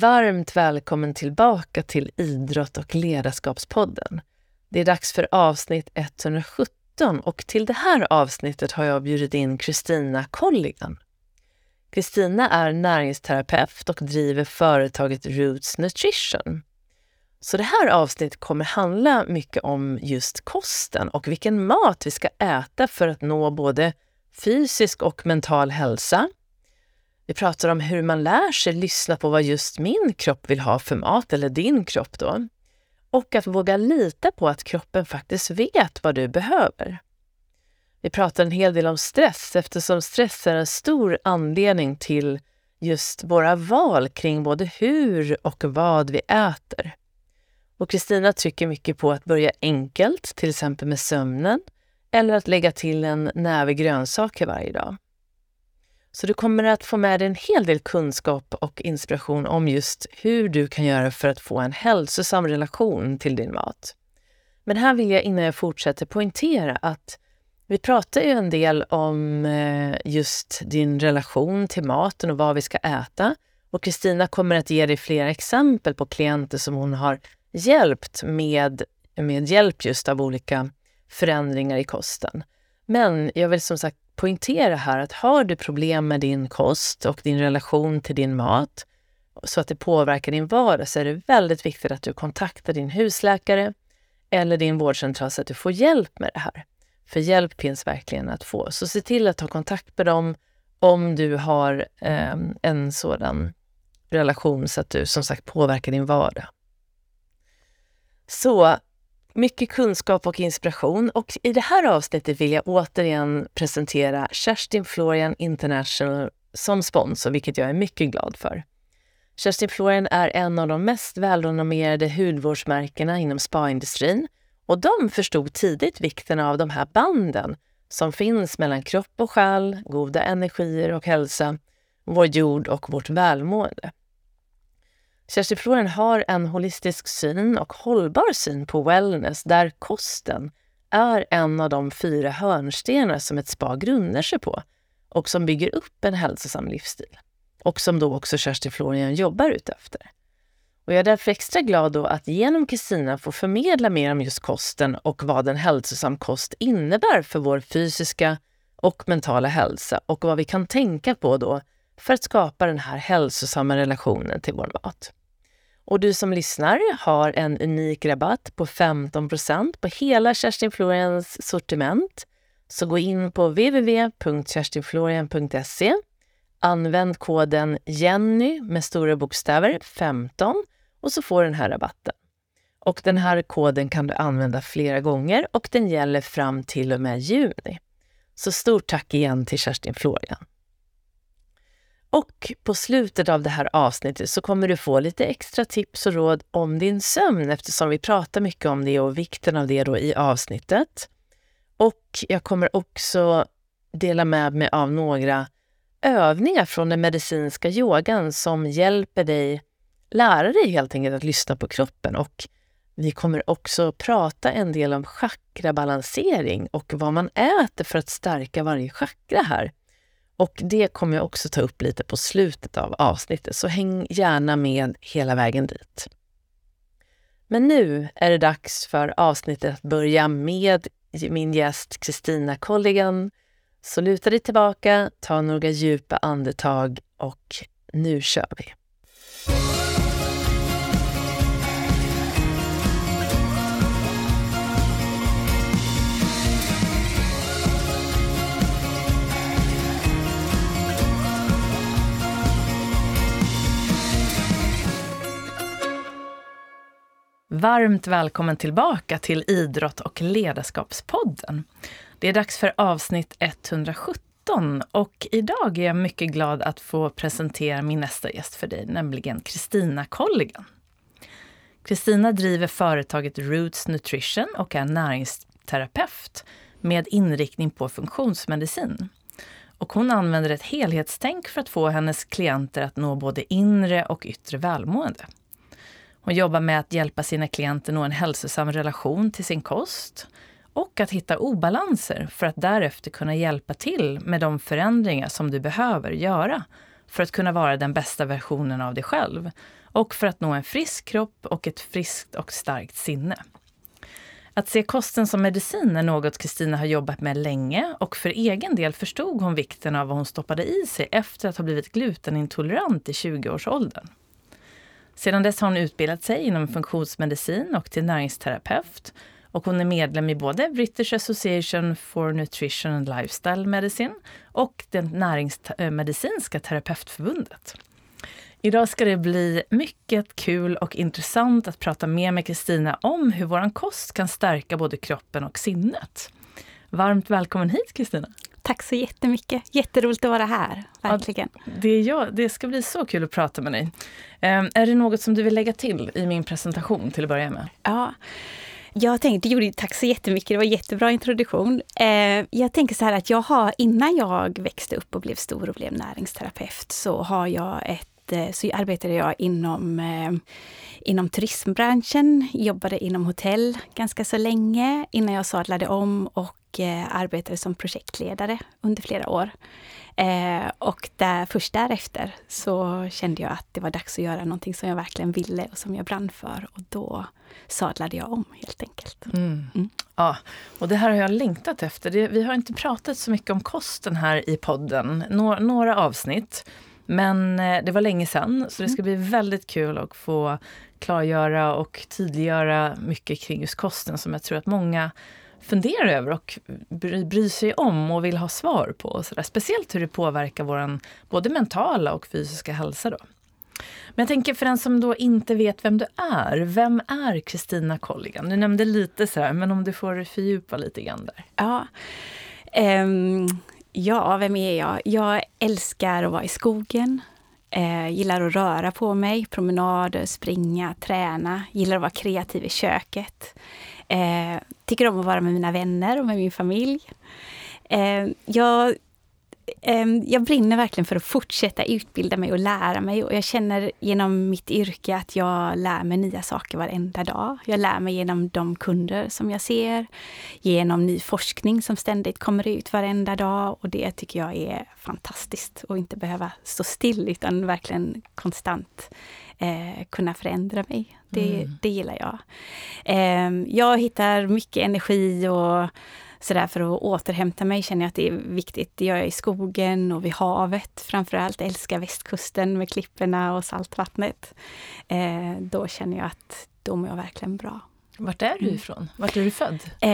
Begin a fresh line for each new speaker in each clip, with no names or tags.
Varmt välkommen tillbaka till Idrott och ledarskapspodden. Det är dags för avsnitt 117 och till det här avsnittet har jag bjudit in Kristina Colligan. Kristina är näringsterapeut och driver företaget Roots Nutrition. Så det här avsnittet kommer handla mycket om just kosten och vilken mat vi ska äta för att nå både fysisk och mental hälsa. Vi pratar om hur man lär sig lyssna på vad just min kropp vill ha för mat, eller din kropp då. Och att våga lita på att kroppen faktiskt vet vad du behöver. Vi pratar en hel del om stress eftersom stress är en stor anledning till just våra val kring både hur och vad vi äter. Och Kristina trycker mycket på att börja enkelt, till exempel med sömnen, eller att lägga till en näve grönsaker varje dag. Så du kommer att få med dig en hel del kunskap och inspiration om just hur du kan göra för att få en hälsosam relation till din mat. Men här vill jag innan jag fortsätter poängtera att vi pratar ju en del om eh, just din relation till maten och vad vi ska äta. Och Kristina kommer att ge dig flera exempel på klienter som hon har hjälpt med, med hjälp just av olika förändringar i kosten. Men jag vill som sagt poängtera här att har du problem med din kost och din relation till din mat så att det påverkar din vardag så är det väldigt viktigt att du kontaktar din husläkare eller din vårdcentral så att du får hjälp med det här. För hjälp finns verkligen att få. Så se till att ta kontakt med dem om du har eh, en sådan relation så att du som sagt påverkar din vardag. Så mycket kunskap och inspiration och i det här avsnittet vill jag återigen presentera Kerstin Florian International som sponsor, vilket jag är mycket glad för. Kerstin Florian är en av de mest välrenommerade hudvårdsmärkena inom spaindustrin och de förstod tidigt vikten av de här banden som finns mellan kropp och själ, goda energier och hälsa, vår jord och vårt välmående. Kerstin Florian har en holistisk syn och hållbar syn på wellness där kosten är en av de fyra hörnstenar som ett spa grundar sig på och som bygger upp en hälsosam livsstil. Och som då också Kerstin Florian jobbar utefter. Och jag är därför extra glad då att genom Kristina få förmedla mer om just kosten och vad en hälsosam kost innebär för vår fysiska och mentala hälsa och vad vi kan tänka på då för att skapa den här hälsosamma relationen till vår mat. Och du som lyssnar har en unik rabatt på 15% på hela Kerstin Florians sortiment. Så gå in på www.kerstinflorian.se Använd koden Jenny med stora bokstäver 15 och så får du den här rabatten. Och den här koden kan du använda flera gånger och den gäller fram till och med juni. Så stort tack igen till Kerstin Florian. Och på slutet av det här avsnittet så kommer du få lite extra tips och råd om din sömn eftersom vi pratar mycket om det och vikten av det då i avsnittet. Och jag kommer också dela med mig av några övningar från den medicinska yogan som hjälper dig lära dig helt enkelt att lyssna på kroppen. Och vi kommer också prata en del om chakrabalansering och vad man äter för att stärka varje chakra här. Och det kommer jag också ta upp lite på slutet av avsnittet, så häng gärna med hela vägen dit. Men nu är det dags för avsnittet att börja med min gäst Kristina Colligan. Så luta dig tillbaka, ta några djupa andetag och nu kör vi! Varmt välkommen tillbaka till Idrott och ledarskapspodden. Det är dags för avsnitt 117 och idag är jag mycket glad att få presentera min nästa gäst för dig, nämligen Kristina Colligan. Kristina driver företaget Roots Nutrition och är näringsterapeut med inriktning på funktionsmedicin. Och hon använder ett helhetstänk för att få hennes klienter att nå både inre och yttre välmående. Hon jobbar med att hjälpa sina klienter nå en hälsosam relation till sin kost och att hitta obalanser för att därefter kunna hjälpa till med de förändringar som du behöver göra för att kunna vara den bästa versionen av dig själv och för att nå en frisk kropp och ett friskt och starkt sinne. Att se kosten som medicin är något Kristina har jobbat med länge och för egen del förstod hon vikten av vad hon stoppade i sig efter att ha blivit glutenintolerant i 20-årsåldern. Sedan dess har hon utbildat sig inom funktionsmedicin och till näringsterapeut och hon är medlem i både British Association for Nutrition and Lifestyle Medicine och det näringsmedicinska terapeutförbundet. Idag ska det bli mycket kul och intressant att prata mer med Kristina om hur vår kost kan stärka både kroppen och sinnet. Varmt välkommen hit Kristina!
Tack så jättemycket! Jätteroligt att vara här, verkligen.
Ja, det, är jag, det ska bli så kul att prata med dig. Um, är det något som du vill lägga till i min presentation till att börja med?
Ja. Jag tänkte, tack så jättemycket, det var en jättebra introduktion. Eh, jag tänker så här att jag har, innan jag växte upp och blev stor och blev näringsterapeut, så har jag ett så arbetade jag inom, eh, inom turismbranschen, jobbade inom hotell ganska så länge innan jag sadlade om och eh, arbetade som projektledare under flera år. Eh, och där, först därefter så kände jag att det var dags att göra någonting som jag verkligen ville och som jag brann för. Och då sadlade jag om helt enkelt.
Mm. Mm. Ja, och det här har jag längtat efter. Det, vi har inte pratat så mycket om kosten här i podden. Nå, några avsnitt. Men eh, det var länge sedan, så det ska bli väldigt kul att få klargöra och tydliggöra mycket kring just kosten som jag tror att många funderar över och bryr sig om och vill ha svar på. Så där. Speciellt hur det påverkar vår både mentala och fysiska hälsa. Då. Men jag tänker för den som då inte vet vem du är, vem är Kristina Colligan? Du nämnde lite så här, men om du får fördjupa lite grann där.
Ja. Um Ja, vem är jag? Jag älskar att vara i skogen. Eh, gillar att röra på mig, promenader, springa, träna. Gillar att vara kreativ i köket. Eh, tycker om att vara med mina vänner och med min familj. Eh, jag jag brinner verkligen för att fortsätta utbilda mig och lära mig. Och jag känner genom mitt yrke att jag lär mig nya saker varenda dag. Jag lär mig genom de kunder som jag ser, genom ny forskning som ständigt kommer ut varenda dag. Och det tycker jag är fantastiskt. Att inte behöva stå still utan verkligen konstant eh, kunna förändra mig. Det, mm. det gillar jag. Eh, jag hittar mycket energi och sådär för att återhämta mig känner jag att det är viktigt. Det gör jag i skogen och vid havet framförallt. Älskar västkusten med klipporna och saltvattnet. Eh, då känner jag att då mår jag verkligen bra.
Vart är du mm. ifrån? Vart är du född?
Eh,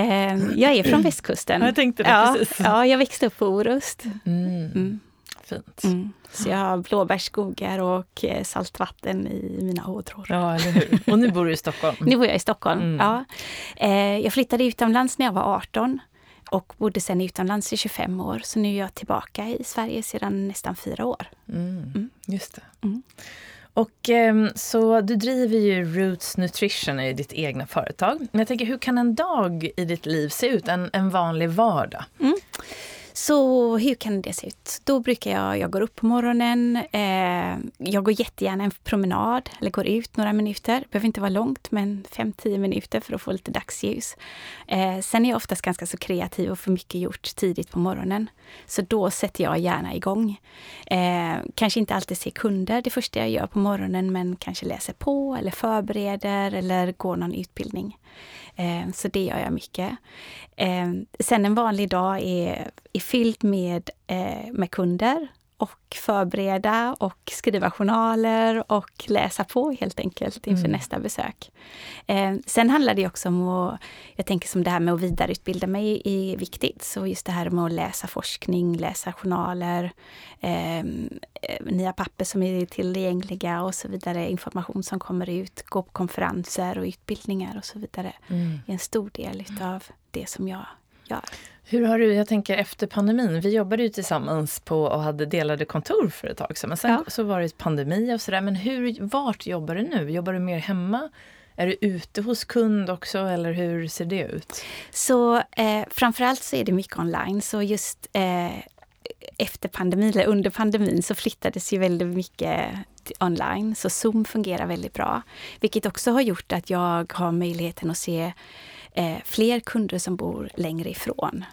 jag är från västkusten.
jag tänkte det,
ja,
precis.
Ja, jag växte upp på Orust.
Mm. Mm. Fint.
Mm. Så jag har blåbärsskogar och eh, saltvatten i mina ådror.
Ja, eller hur. Och nu bor du i Stockholm?
nu bor jag i Stockholm, mm. ja. Eh, jag flyttade utomlands när jag var 18 och bodde sen utomlands i 25 år. Så nu är jag tillbaka i Sverige sedan nästan fyra år.
Mm, mm. Just det. Mm. Och ehm, så du driver ju Roots Nutrition i ditt egna företag. Men jag tänker, hur kan en dag i ditt liv se ut? En, en vanlig vardag?
Så hur kan det se ut? Då brukar jag, jag går upp på morgonen, eh, jag går jättegärna en promenad eller går ut några minuter. Det behöver inte vara långt, men 5-10 minuter för att få lite dagsljus. Eh, sen är jag oftast ganska så kreativ och får mycket gjort tidigt på morgonen. Så då sätter jag gärna igång. Eh, kanske inte alltid ser kunder det första jag gör på morgonen, men kanske läser på eller förbereder eller går någon utbildning. Eh, så det gör jag mycket. Eh, sen en vanlig dag är, är fylld med, eh, med kunder och förbereda och skriva journaler och läsa på helt enkelt inför mm. nästa besök. Eh, sen handlar det också om att, jag tänker som det här med att vidareutbilda mig är viktigt. Så just det här med att läsa forskning, läsa journaler, eh, nya papper som är tillgängliga och så vidare, information som kommer ut, gå på konferenser och utbildningar och så vidare. Mm. är en stor del utav det som jag gör.
Hur har du, jag tänker efter pandemin, vi jobbade ju tillsammans på och hade delade kontor för ett tag sedan. Men sen ja. så var det pandemi och sådär. Men hur, vart jobbar du nu? Jobbar du mer hemma? Är du ute hos kund också eller hur ser det ut?
Så eh, framförallt så är det mycket online. Så just eh, efter pandemin, eller under pandemin, så flyttades ju väldigt mycket online. Så Zoom fungerar väldigt bra. Vilket också har gjort att jag har möjligheten att se eh, fler kunder som bor längre ifrån.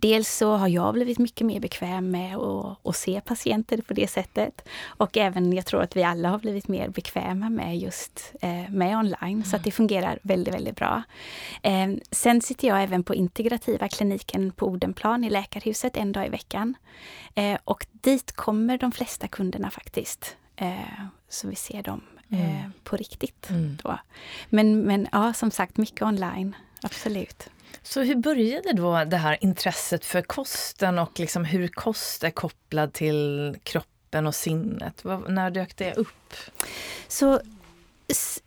dels så har jag blivit mycket mer bekväm med att, att se patienter på det sättet. Och även, jag tror att vi alla har blivit mer bekväma med just eh, med online. Mm. Så att det fungerar väldigt, väldigt bra. Eh, sen sitter jag även på integrativa kliniken på Odenplan i Läkarhuset en dag i veckan. Eh, och dit kommer de flesta kunderna faktiskt. Så vi ser dem mm. på riktigt. Mm. Då. Men, men ja, som sagt, mycket online. Absolut.
Så hur började då det här intresset för kosten och liksom hur kost är kopplad till kroppen och sinnet? när dök det upp?
Så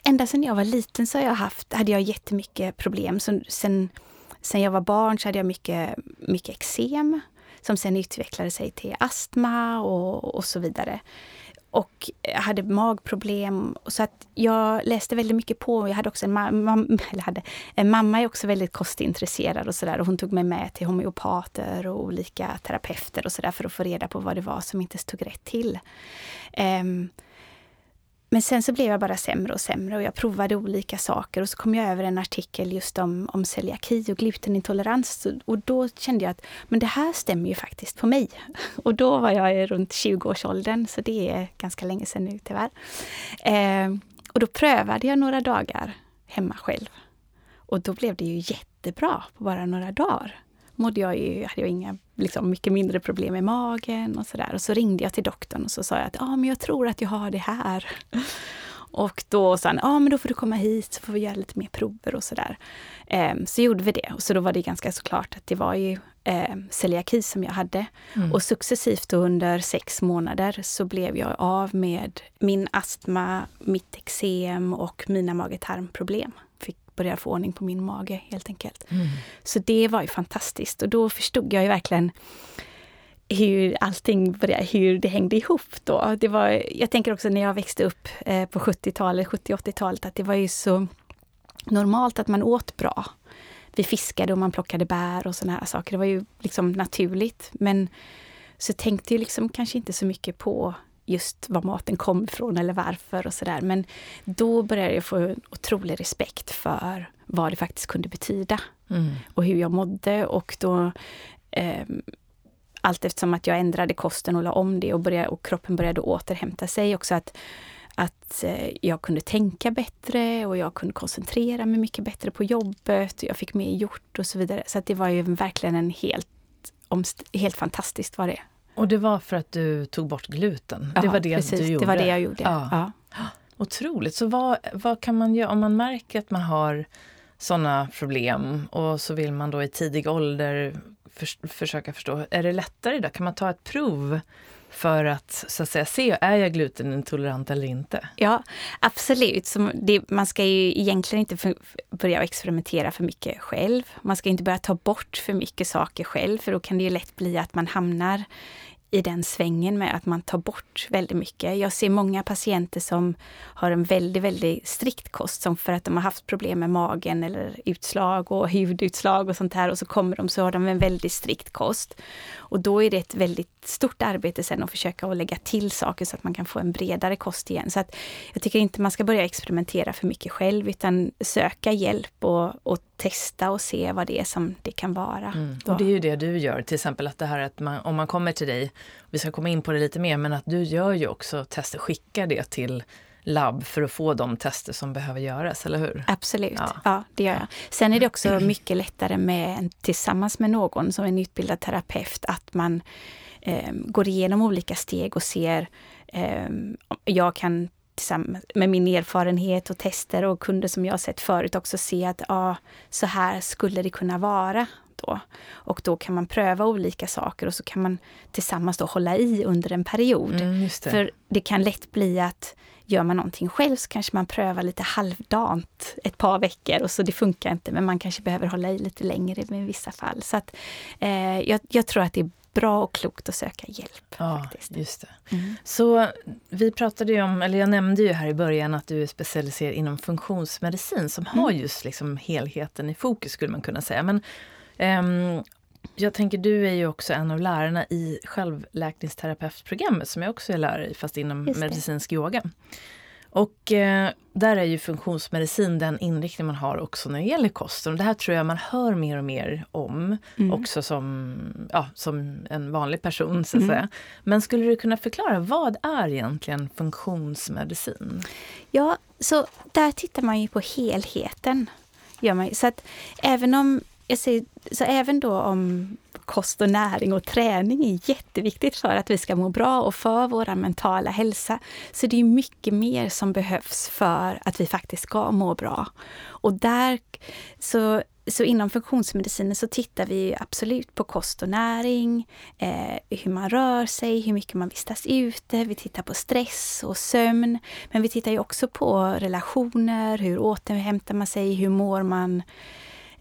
ända sedan jag var liten så har jag haft, hade jag jättemycket problem. Så sen, sen jag var barn så hade jag mycket, mycket eksem som sen utvecklade sig till astma och, och så vidare och hade magproblem. Så att jag läste väldigt mycket på. Jag hade också en, mamma, eller hade, en mamma är också väldigt kostintresserad och sådär. Hon tog mig med till homeopater och olika terapeuter och sådär för att få reda på vad det var som inte stod rätt till. Um, men sen så blev jag bara sämre och sämre och jag provade olika saker och så kom jag över en artikel just om, om celiaki och glutenintolerans och då kände jag att men det här stämmer ju faktiskt på mig. Och då var jag runt 20-årsåldern så det är ganska länge sedan nu tyvärr. Eh, och då prövade jag några dagar hemma själv. Och då blev det ju jättebra på bara några dagar mådde jag ju, hade jag inga, liksom, mycket mindre problem med magen och sådär. Och så ringde jag till doktorn och så sa jag att ah, men jag tror att jag har det här. Och då sa han, ja ah, men då får du komma hit så får vi göra lite mer prover och sådär. Eh, så gjorde vi det. Och så då var det ganska såklart att det var ju eh, celiaki som jag hade. Mm. Och successivt under sex månader så blev jag av med min astma, mitt eksem och mina mage-tarmproblem började få ordning på min mage helt enkelt. Mm. Så det var ju fantastiskt och då förstod jag ju verkligen hur allting började, hur det hängde ihop då. Det var, jag tänker också när jag växte upp eh, på 70-talet, 70-80-talet, att det var ju så normalt att man åt bra. Vi fiskade och man plockade bär och såna här saker. Det var ju liksom naturligt. Men så tänkte jag liksom kanske inte så mycket på just var maten kom ifrån eller varför och sådär. Men då började jag få en otrolig respekt för vad det faktiskt kunde betyda. Mm. Och hur jag mådde och då eh, allt eftersom att jag ändrade kosten och la om det och, började, och kroppen började återhämta sig också att att eh, jag kunde tänka bättre och jag kunde koncentrera mig mycket bättre på jobbet. Och jag fick mer gjort och så vidare. Så det var ju verkligen en helt, helt fantastiskt var det.
Och det var för att du tog bort gluten? Ja, det var det
precis,
du gjorde?
det var det jag gjorde. Ja. ja.
Otroligt! Så vad, vad kan man göra om man märker att man har sådana problem och så vill man då i tidig ålder för, försöka förstå, är det lättare idag? Kan man ta ett prov för att, så att säga, se, är jag glutenintolerant eller inte?
Ja, absolut. Så det, man ska ju egentligen inte för, börja experimentera för mycket själv. Man ska inte börja ta bort för mycket saker själv, för då kan det ju lätt bli att man hamnar i den svängen med att man tar bort väldigt mycket. Jag ser många patienter som har en väldigt, väldigt strikt kost som för att de har haft problem med magen eller utslag och hudutslag och sånt här och så kommer de så har de en väldigt strikt kost. Och då är det ett väldigt stort arbete sen att försöka att lägga till saker så att man kan få en bredare kost igen. Så att jag tycker inte man ska börja experimentera för mycket själv utan söka hjälp och, och testa och se vad det är som det kan vara. Mm.
Och det är ju det du gör, till exempel att det här att man, om man kommer till dig, vi ska komma in på det lite mer, men att du gör ju också tester, skickar det till labb för att få de tester som behöver göras, eller hur?
Absolut, ja, ja det gör jag. Sen är det också mycket lättare med, tillsammans med någon som en utbildad terapeut, att man eh, går igenom olika steg och ser, eh, jag kan med min erfarenhet och tester och kunder som jag sett förut också se att ja, så här skulle det kunna vara. Då. Och då kan man pröva olika saker och så kan man tillsammans då hålla i under en period. Mm, det. För det kan lätt bli att gör man någonting själv så kanske man prövar lite halvdant ett par veckor och så det funkar inte men man kanske behöver hålla i lite längre i vissa fall. Så att, eh, jag, jag tror att det är bra och klokt att söka hjälp.
Ja, faktiskt. just det. Mm. Så vi pratade ju om, eller jag nämnde ju här i början att du är specialiserad inom funktionsmedicin som mm. har just liksom helheten i fokus skulle man kunna säga. Men um, jag tänker, du är ju också en av lärarna i självläkningsterapeutprogrammet som jag också är lärare i, fast inom medicinsk yoga. Och eh, där är ju funktionsmedicin den inriktning man har också när det gäller kosten. Det här tror jag man hör mer och mer om, mm. också som, ja, som en vanlig person. så att mm. säga. Men skulle du kunna förklara, vad är egentligen funktionsmedicin?
Ja, så där tittar man ju på helheten. Gör man. Så att även om jag säger, så även då om kost och näring och träning är jätteviktigt för att vi ska må bra och för vår mentala hälsa. Så det är mycket mer som behövs för att vi faktiskt ska må bra. Och där, så, så inom funktionsmedicinen så tittar vi absolut på kost och näring, eh, hur man rör sig, hur mycket man vistas ute. Vi tittar på stress och sömn. Men vi tittar ju också på relationer, hur återhämtar man sig, hur mår man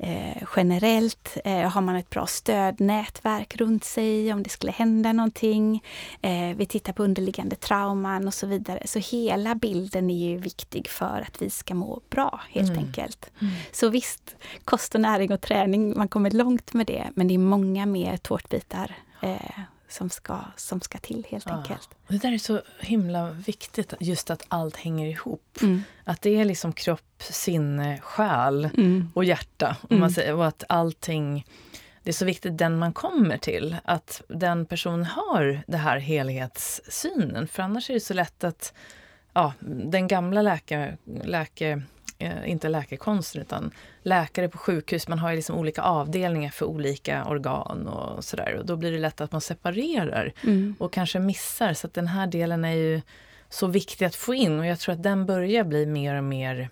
Eh, generellt, eh, har man ett bra stödnätverk runt sig om det skulle hända någonting. Eh, vi tittar på underliggande trauman och så vidare. Så hela bilden är ju viktig för att vi ska må bra helt mm. enkelt. Mm. Så visst, kost och näring och träning, man kommer långt med det, men det är många mer tårtbitar eh, som ska, som ska till helt ja. enkelt.
Det där är så himla viktigt, just att allt hänger ihop. Mm. Att det är liksom kropp, sinne, själ mm. och hjärta. Och, man mm. säger, och att allting det är så viktigt den man kommer till, att den personen har den här helhetssynen. För annars är det så lätt att ja, den gamla läkare, läkare Eh, inte läkekonsten utan läkare på sjukhus, man har ju liksom olika avdelningar för olika organ och sådär. Och då blir det lätt att man separerar mm. och kanske missar. Så att den här delen är ju så viktig att få in och jag tror att den börjar bli mer och mer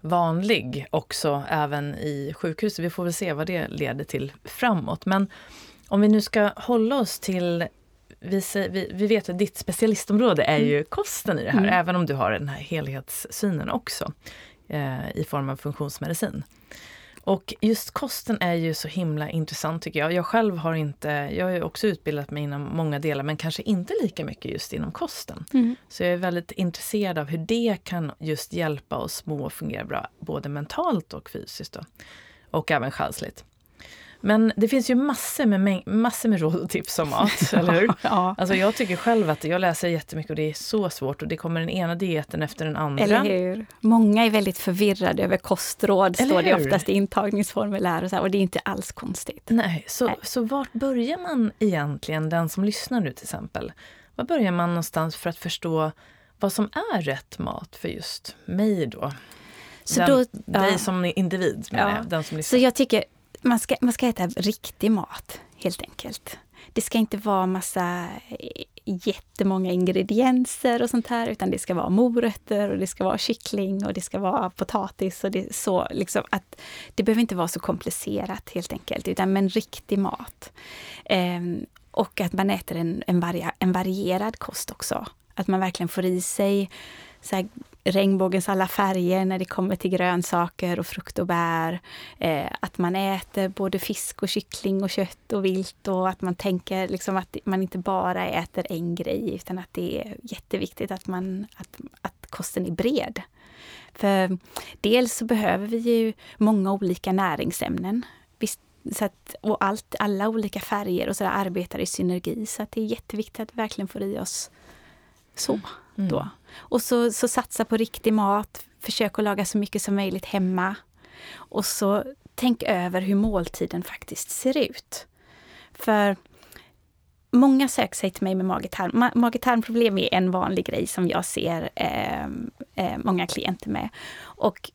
vanlig också även i sjukhus. Vi får väl se vad det leder till framåt. Men om vi nu ska hålla oss till vi, vi, vi vet att ditt specialistområde är ju mm. kosten i det här, mm. även om du har den här helhetssynen också eh, i form av funktionsmedicin. Och just kosten är ju så himla intressant tycker jag. Jag själv har inte, jag har också utbildat mig inom många delar men kanske inte lika mycket just inom kosten. Mm. Så jag är väldigt intresserad av hur det kan just hjälpa oss må fungera bra, både mentalt och fysiskt. Då. Och även själsligt. Men det finns ju massor med, massor med råd och tips om mat, eller hur? ja. Alltså jag tycker själv att jag läser jättemycket och det är så svårt och det kommer den ena dieten efter den andra.
Eller hur? Många är väldigt förvirrade över kostråd, eller står det oftast i intagningsformulär och, så här, och det är inte alls konstigt.
Nej, så, Nej. så vart börjar man egentligen, den som lyssnar nu till exempel? Var börjar man någonstans för att förstå vad som är rätt mat för just mig då? Så den, då, ja. Dig som individ, menar ja. jag. Den som
så jag tycker man ska, man ska äta riktig mat, helt enkelt. Det ska inte vara massa eh, jättemånga ingredienser och sånt här, utan det ska vara morötter och det ska vara kyckling och det ska vara potatis och det så liksom att det behöver inte vara så komplicerat helt enkelt, utan men riktig mat. Eh, och att man äter en, en, varia, en varierad kost också. Att man verkligen får i sig så regnbågens alla färger när det kommer till grönsaker och frukt och bär. Eh, att man äter både fisk och kyckling och kött och vilt och att man tänker liksom att man inte bara äter en grej utan att det är jätteviktigt att, man, att, att kosten är bred. För dels så behöver vi ju många olika näringsämnen. Visst, så att, och allt, alla olika färger och så arbetar i synergi så att det är jätteviktigt att vi verkligen får i oss så. Mm. Då. Och så, så satsa på riktig mat, försök att laga så mycket som möjligt hemma. Och så tänk över hur måltiden faktiskt ser ut. För många söker sig till mig med mage-tarm. Mage-tarmproblem är en vanlig grej som jag ser eh, eh, många klienter med. Och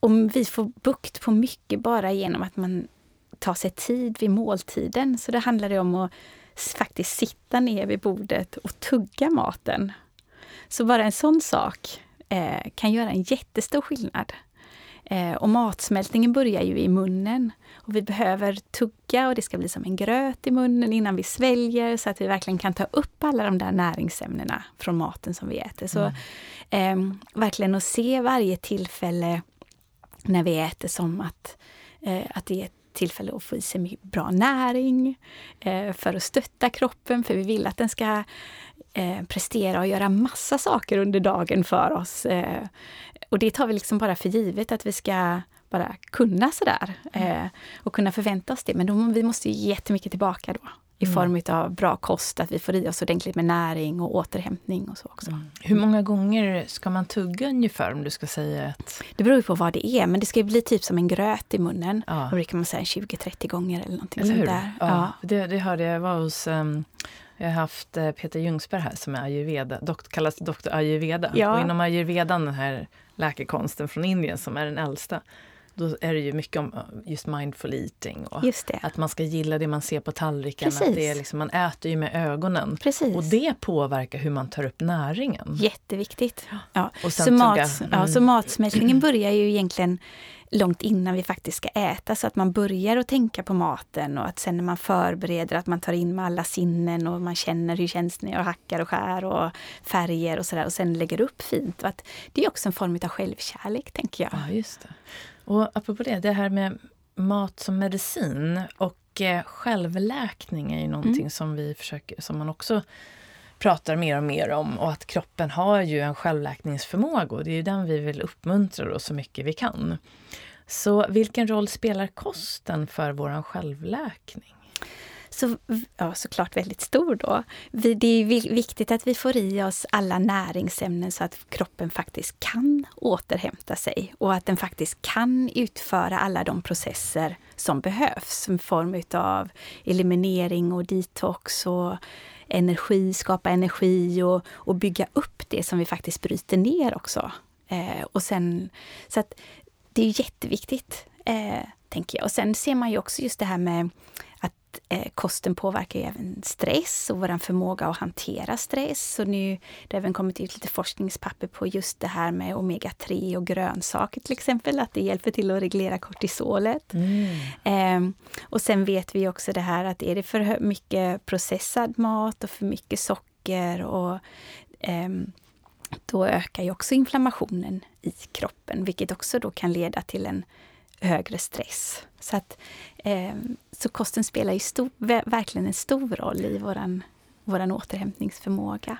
om vi får bukt på mycket bara genom att man tar sig tid vid måltiden. Så det handlar det om att faktiskt sitta ner vid bordet och tugga maten. Så bara en sån sak eh, kan göra en jättestor skillnad. Eh, och matsmältningen börjar ju i munnen. Och vi behöver tugga och det ska bli som en gröt i munnen innan vi sväljer så att vi verkligen kan ta upp alla de där näringsämnena från maten som vi äter. Så mm. eh, verkligen att se varje tillfälle när vi äter som att, eh, att det är ett tillfälle att få i sig bra näring eh, för att stötta kroppen, för vi vill att den ska eh, prestera och göra massa saker under dagen för oss. Eh, och det tar vi liksom bara för givet att vi ska bara kunna sådär mm. och kunna förvänta oss det. Men då, vi måste ge jättemycket tillbaka då. i mm. form av bra kost, att vi får i oss ordentligt med näring och återhämtning och så också. Mm.
Hur många gånger ska man tugga ungefär om du ska säga ett...
Det beror ju på vad det är, men det ska bli typ som en gröt i munnen. Ja. Då brukar man säga 20-30 gånger eller någonting eller sånt där.
Ja, ja. Det, det hörde jag, jag var hos um, jag har haft eh, Peter Ljungsberg här som är ayurveda, dokt, kallas doktor ayurveda. Ja. Och inom ayurvedan, den här läkekonsten från Indien som är den äldsta, då är det ju mycket om just mindful eating och att man ska gilla det man ser på tallriken. Att det är liksom, man äter ju med ögonen.
Precis.
Och det påverkar hur man tar upp näringen.
Jätteviktigt. Ja. Och så, mat, mm. ja, så matsmältningen börjar ju egentligen långt innan vi faktiskt ska äta så att man börjar att tänka på maten och att sen när man förbereder att man tar in med alla sinnen och man känner hur känns när jag hackar och skär och färger och sådär och sen lägger upp fint. Och att det är också en form av självkärlek tänker jag.
Ja, just det. Och apropå det, det här med mat som medicin och eh, självläkning är ju någonting mm. som vi försöker, som man också pratar mer och mer om och att kroppen har ju en självläkningsförmåga och det är ju den vi vill uppmuntra då så mycket vi kan. Så vilken roll spelar kosten för vår självläkning?
så, ja, såklart väldigt stor då. Vi, det är viktigt att vi får i oss alla näringsämnen så att kroppen faktiskt kan återhämta sig och att den faktiskt kan utföra alla de processer som behövs i form av eliminering och detox och energi, skapa energi och, och bygga upp det som vi faktiskt bryter ner också. Eh, och sen, så att det är jätteviktigt, eh, tänker jag. Och sen ser man ju också just det här med eh, kosten påverkar även stress och vår förmåga att hantera stress. Och nu det har även kommit ut lite forskningspapper på just det här med omega-3 och grönsaker till exempel, att det hjälper till att reglera kortisolet. Mm. Eh, och sen vet vi också det här att är det för mycket processad mat och för mycket socker och eh, då ökar ju också inflammationen i kroppen, vilket också då kan leda till en högre stress. Så, att, eh, så kosten spelar ju stor, verkligen en stor roll i våran, våran återhämtningsförmåga.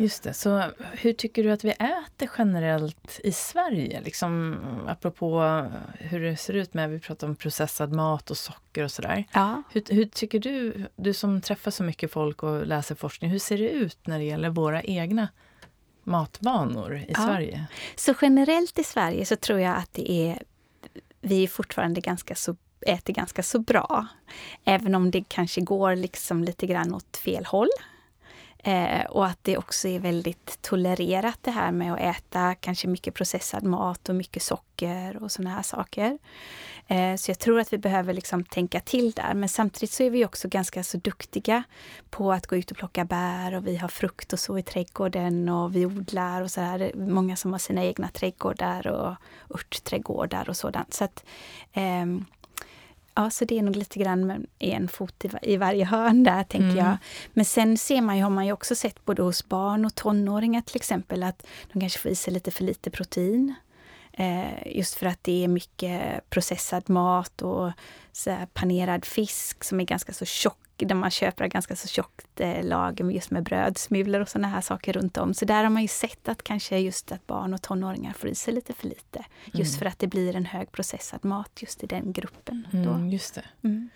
Just det. Så hur tycker du att vi äter generellt i Sverige? Liksom, apropå hur det ser ut med, vi pratar om processad mat och socker och sådär.
Ja.
Hur, hur, tycker du, du som träffar så mycket folk och läser forskning, hur ser det ut när det gäller våra egna matvanor i ja. Sverige?
Så generellt i Sverige så tror jag att det är vi är fortfarande ganska så, äter ganska så bra. Även om det kanske går liksom lite grann åt fel håll. Eh, och att det också är väldigt tolererat det här med att äta kanske mycket processad mat och mycket socker och sådana här saker. Eh, så jag tror att vi behöver liksom tänka till där. Men samtidigt så är vi också ganska så duktiga på att gå ut och plocka bär och vi har frukt och så i trädgården och vi odlar och så här. Många som har sina egna trädgårdar och örtträdgårdar och sådant. Så att, eh, Ja, så det är nog lite grann med en fot i, i varje hörn där, tänker mm. jag. Men sen ser man ju, har man ju också sett både hos barn och tonåringar till exempel, att de kanske får i sig lite för lite protein. Eh, just för att det är mycket processad mat och så panerad fisk som är ganska så tjock, där man köper ganska så tjockt eh, lager just med brödsmulor och sådana här saker runt om. Så där har man ju sett att kanske just att barn och tonåringar får i sig lite för lite. Just mm. för att det blir en hög processad mat just i den gruppen. Då.
Mm, just det. Mm.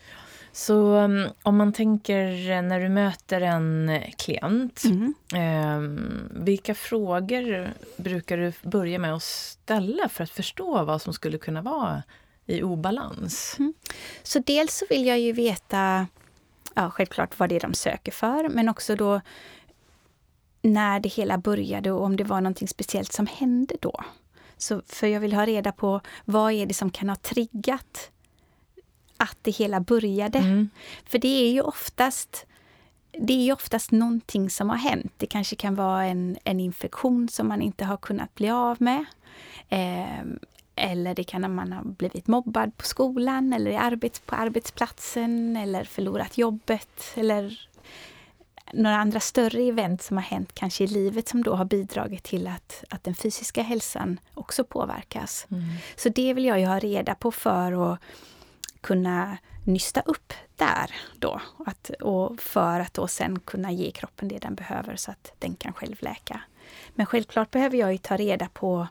Så um, om man tänker eh, när du möter en klient, mm. eh, vilka frågor brukar du börja med att ställa för att förstå vad som skulle kunna vara i obalans? Mm.
Så dels så vill jag ju veta ja, självklart vad det är de söker för, men också då när det hela började och om det var någonting speciellt som hände då. Så, för jag vill ha reda på vad är det som kan ha triggat att det hela började. Mm. För det är ju oftast det är ju oftast någonting som har hänt. Det kanske kan vara en, en infektion som man inte har kunnat bli av med. Eh, eller det kan man ha blivit mobbad på skolan eller i arbets, på arbetsplatsen eller förlorat jobbet eller några andra större event som har hänt kanske i livet som då har bidragit till att, att den fysiska hälsan också påverkas. Mm. Så det vill jag ju ha reda på för att kunna nysta upp där då. Att, och för att då sen kunna ge kroppen det den behöver så att den kan självläka. Men självklart behöver jag ju ta reda på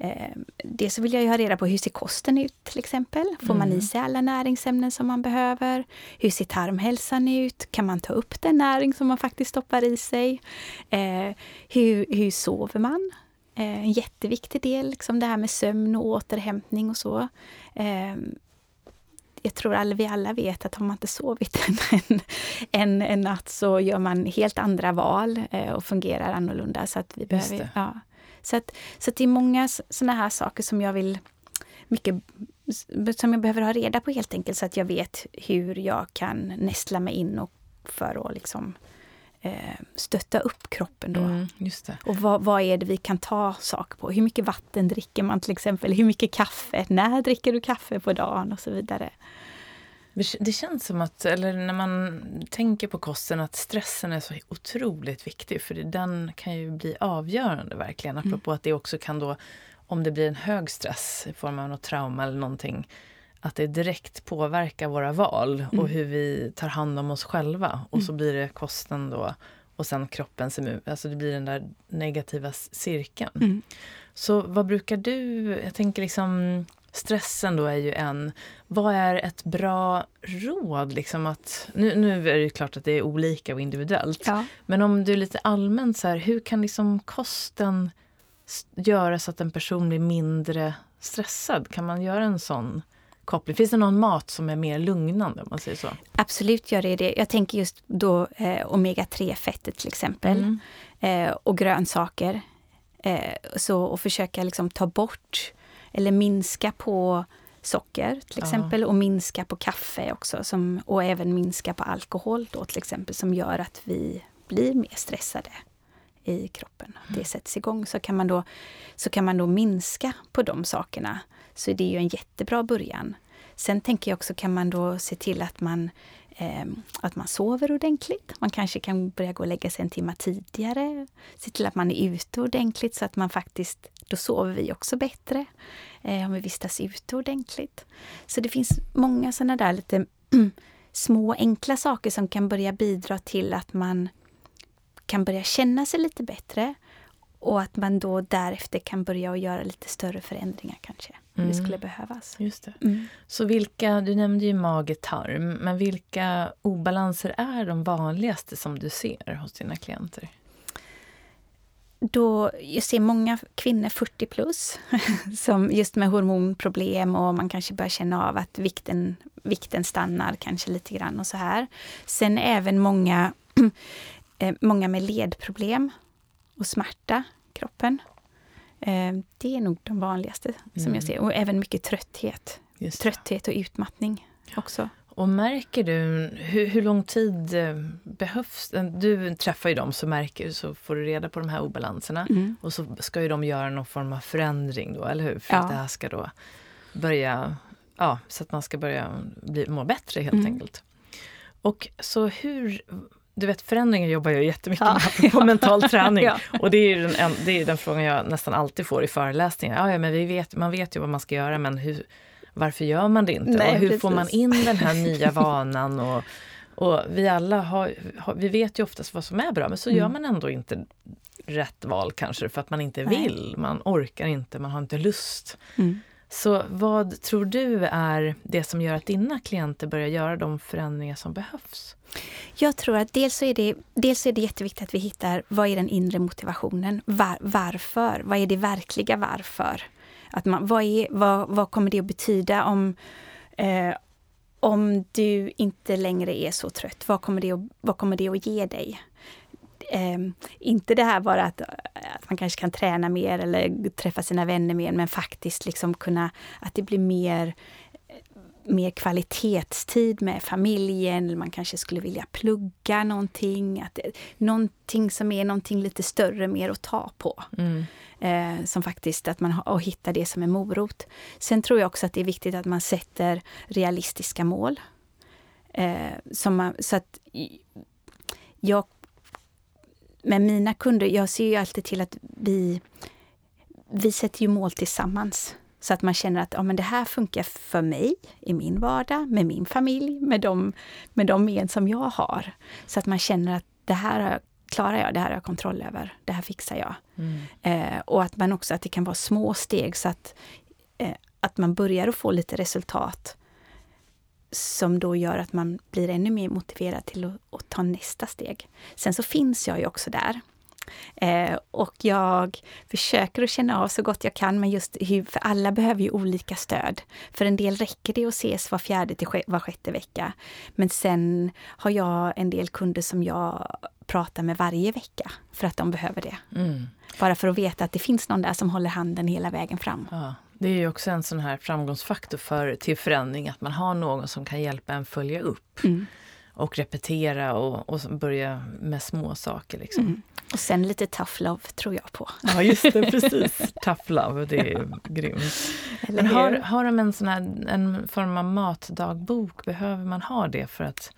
Eh, dels så vill jag ju ha reda på hur ser kosten ut till exempel? Får man i
Mm.
sig alla näringsämnen som man behöver? Hur ser tarmhälsan ut? Kan man ta upp den näring som man faktiskt stoppar i sig? Eh, hur, hur sover man? Eh, en jätteviktig del, liksom det här med sömn och återhämtning och så. Eh, jag tror alla, vi alla vet att har man inte sovit en, en, en, natt så gör man helt andra val eh, och fungerar annorlunda. Så att vi
Just
behöver,
det.
ja. Så, att, så att det är många sådana här saker som jag vill mycket som jag behöver ha reda på helt enkelt så att jag vet hur jag kan nästla mig in och för att liksom eh, stötta upp kroppen då.
Mm, just det.
Och vad, vad är det vi kan ta saker på? Hur mycket vatten dricker man till exempel? Hur mycket kaffe? När dricker du kaffe på dagen? Och så vidare.
Det känns som att, eller när man tänker på kosten, att stressen är så otroligt viktig. För den kan ju bli avgörande verkligen. Apropå att det också kan då, om det blir en hög stress i form av något trauma eller någonting, att det direkt påverkar våra val och hur vi tar hand om oss själva. Och så blir det kosten då och sen kroppens immun. Alltså det blir den där negativa cirkeln.
Mm.
Så vad brukar du, jag tänker liksom stressen då är ju en. Vad är ett bra råd liksom att, nu, nu är det klart att det är olika och individuellt.
Ja.
Men om du är lite allmänt så här, hur kan liksom kosten göra så att en person blir mindre stressad? Kan man göra en sån koppling? Finns det någon mat som är mer lugnande om man säger så?
Absolut gör det det. Jag tänker just då eh, omega-3-fettet till exempel.
Mm.
Eh, och grönsaker. Eh, så och försöka liksom ta bort eller minska på socker till exempel och minska på kaffe också som, och även minska på alkohol då till exempel som gör att vi blir mer stressade i kroppen. Det sätts igång så kan man då, så kan man då minska på de sakerna. Så det är ju en jättebra början. Sen tänker jag också kan man då se till att man, eh, att man sover ordentligt. Man kanske kan börja gå och lägga sig en timme tidigare. Se till att man är ute ordentligt så att man faktiskt, då sover vi också bättre. Eh, om vi vistas ute ordentligt. Så det finns många sådana där lite små enkla saker som kan börja bidra till att man kan börja känna sig lite bättre och att man då därefter kan börja att göra lite större förändringar kanske. Om det
Mm.
skulle behövas.
Just det.
Mm.
Så vilka, du nämnde ju mage-tarm, men vilka obalanser är de vanligaste som du ser hos dina klienter?
Då, jag ser många kvinnor 40 plus som just med hormonproblem och man kanske börjar känna av att vikten, vikten stannar kanske lite grann och så här. Sen även många, eh, många med ledproblem och smärta i kroppen. Eh, Det är nog de vanligaste som
Mm.
jag ser. Och även mycket trötthet. Trötthet och utmattning också.
Och märker du, hur, hur lång tid eh, behövs? Du träffar ju dem så märker så får du reda på de här obalanserna.
Mm.
Och så ska ju de göra någon form av förändring då, eller hur? För
Ja.
att det här ska då börja, ja, så att man ska börja bli, må bättre helt
Mm.
enkelt. Och så hur, du vet förändringar jobbar jag jättemycket
Ja.
med på mental träning.
Ja.
Och det är ju den, en, det är den frågan jag nästan alltid får i föreläsningar. Ja, ja men vi vet, man vet ju vad man ska göra men hur, varför gör man det inte?
Nej,
och hur får man
precis.
in den här nya vanan? Och, och vi alla har, har, vi vet ju oftast vad som är bra men så
Mm.
gör man ändå inte rätt val kanske för att man inte
Nej.
vill, man orkar inte, man har inte lust.
Mm.
Så vad tror du är det som gör att dina klienter börjar göra de förändringar som behövs?
Jag tror att dels så är det, dels är det jätteviktigt att vi hittar vad är den inre motivationen? Var, varför? Vad är det verkliga varför? Att man, vad, är, vad, vad kommer det att betyda om, eh, om du inte längre är så trött? Vad kommer det att, vad kommer det att ge dig? Eh, inte det här bara att, att man kanske kan träna mer eller träffa sina vänner mer, men faktiskt liksom kunna, att det blir mer mer kvalitetstid med familjen, eller man kanske skulle vilja plugga någonting. Att det, någonting som är någonting lite större, mer att ta på.
Mm.
Eh, som faktiskt att man har, och hittar det som en morot. Sen tror jag också att det är viktigt att man sätter realistiska mål. Eh, som man, så att jag med mina kunder, jag ser ju alltid till att vi, vi sätter ju mål tillsammans. Så att man känner att ja, men det här funkar för mig i min vardag, med min familj, med de, med de men som jag har. Så att man känner att det här klarar jag, det här har jag kontroll över, det här fixar jag.
Mm.
Eh, och att man också, att det kan vara små steg så att, eh, att man börjar att få lite resultat som då gör att man blir ännu mer motiverad till att, att ta nästa steg. Sen så finns jag ju också där. Eh, och jag försöker att känna av så gott jag kan, men just hur, för alla behöver ju olika stöd. För en del räcker det att ses var fjärde till var sjätte vecka. Men sen har jag en del kunder som jag pratar med varje vecka för att de behöver det.
Mm.
Bara för att veta att det finns någon där som håller handen hela vägen fram.
Ja. Det är ju också en sån här framgångsfaktor för, till förändring, att man har någon som kan hjälpa en följa upp.
Mm.
Och repetera och, och börja med små saker. Liksom.
Mm. Och sen lite tough love tror jag på.
Ja, just det, precis. tough love, det är grymt.
Eller
Men har, har de en sån här en form av matdagbok? Behöver man ha det för att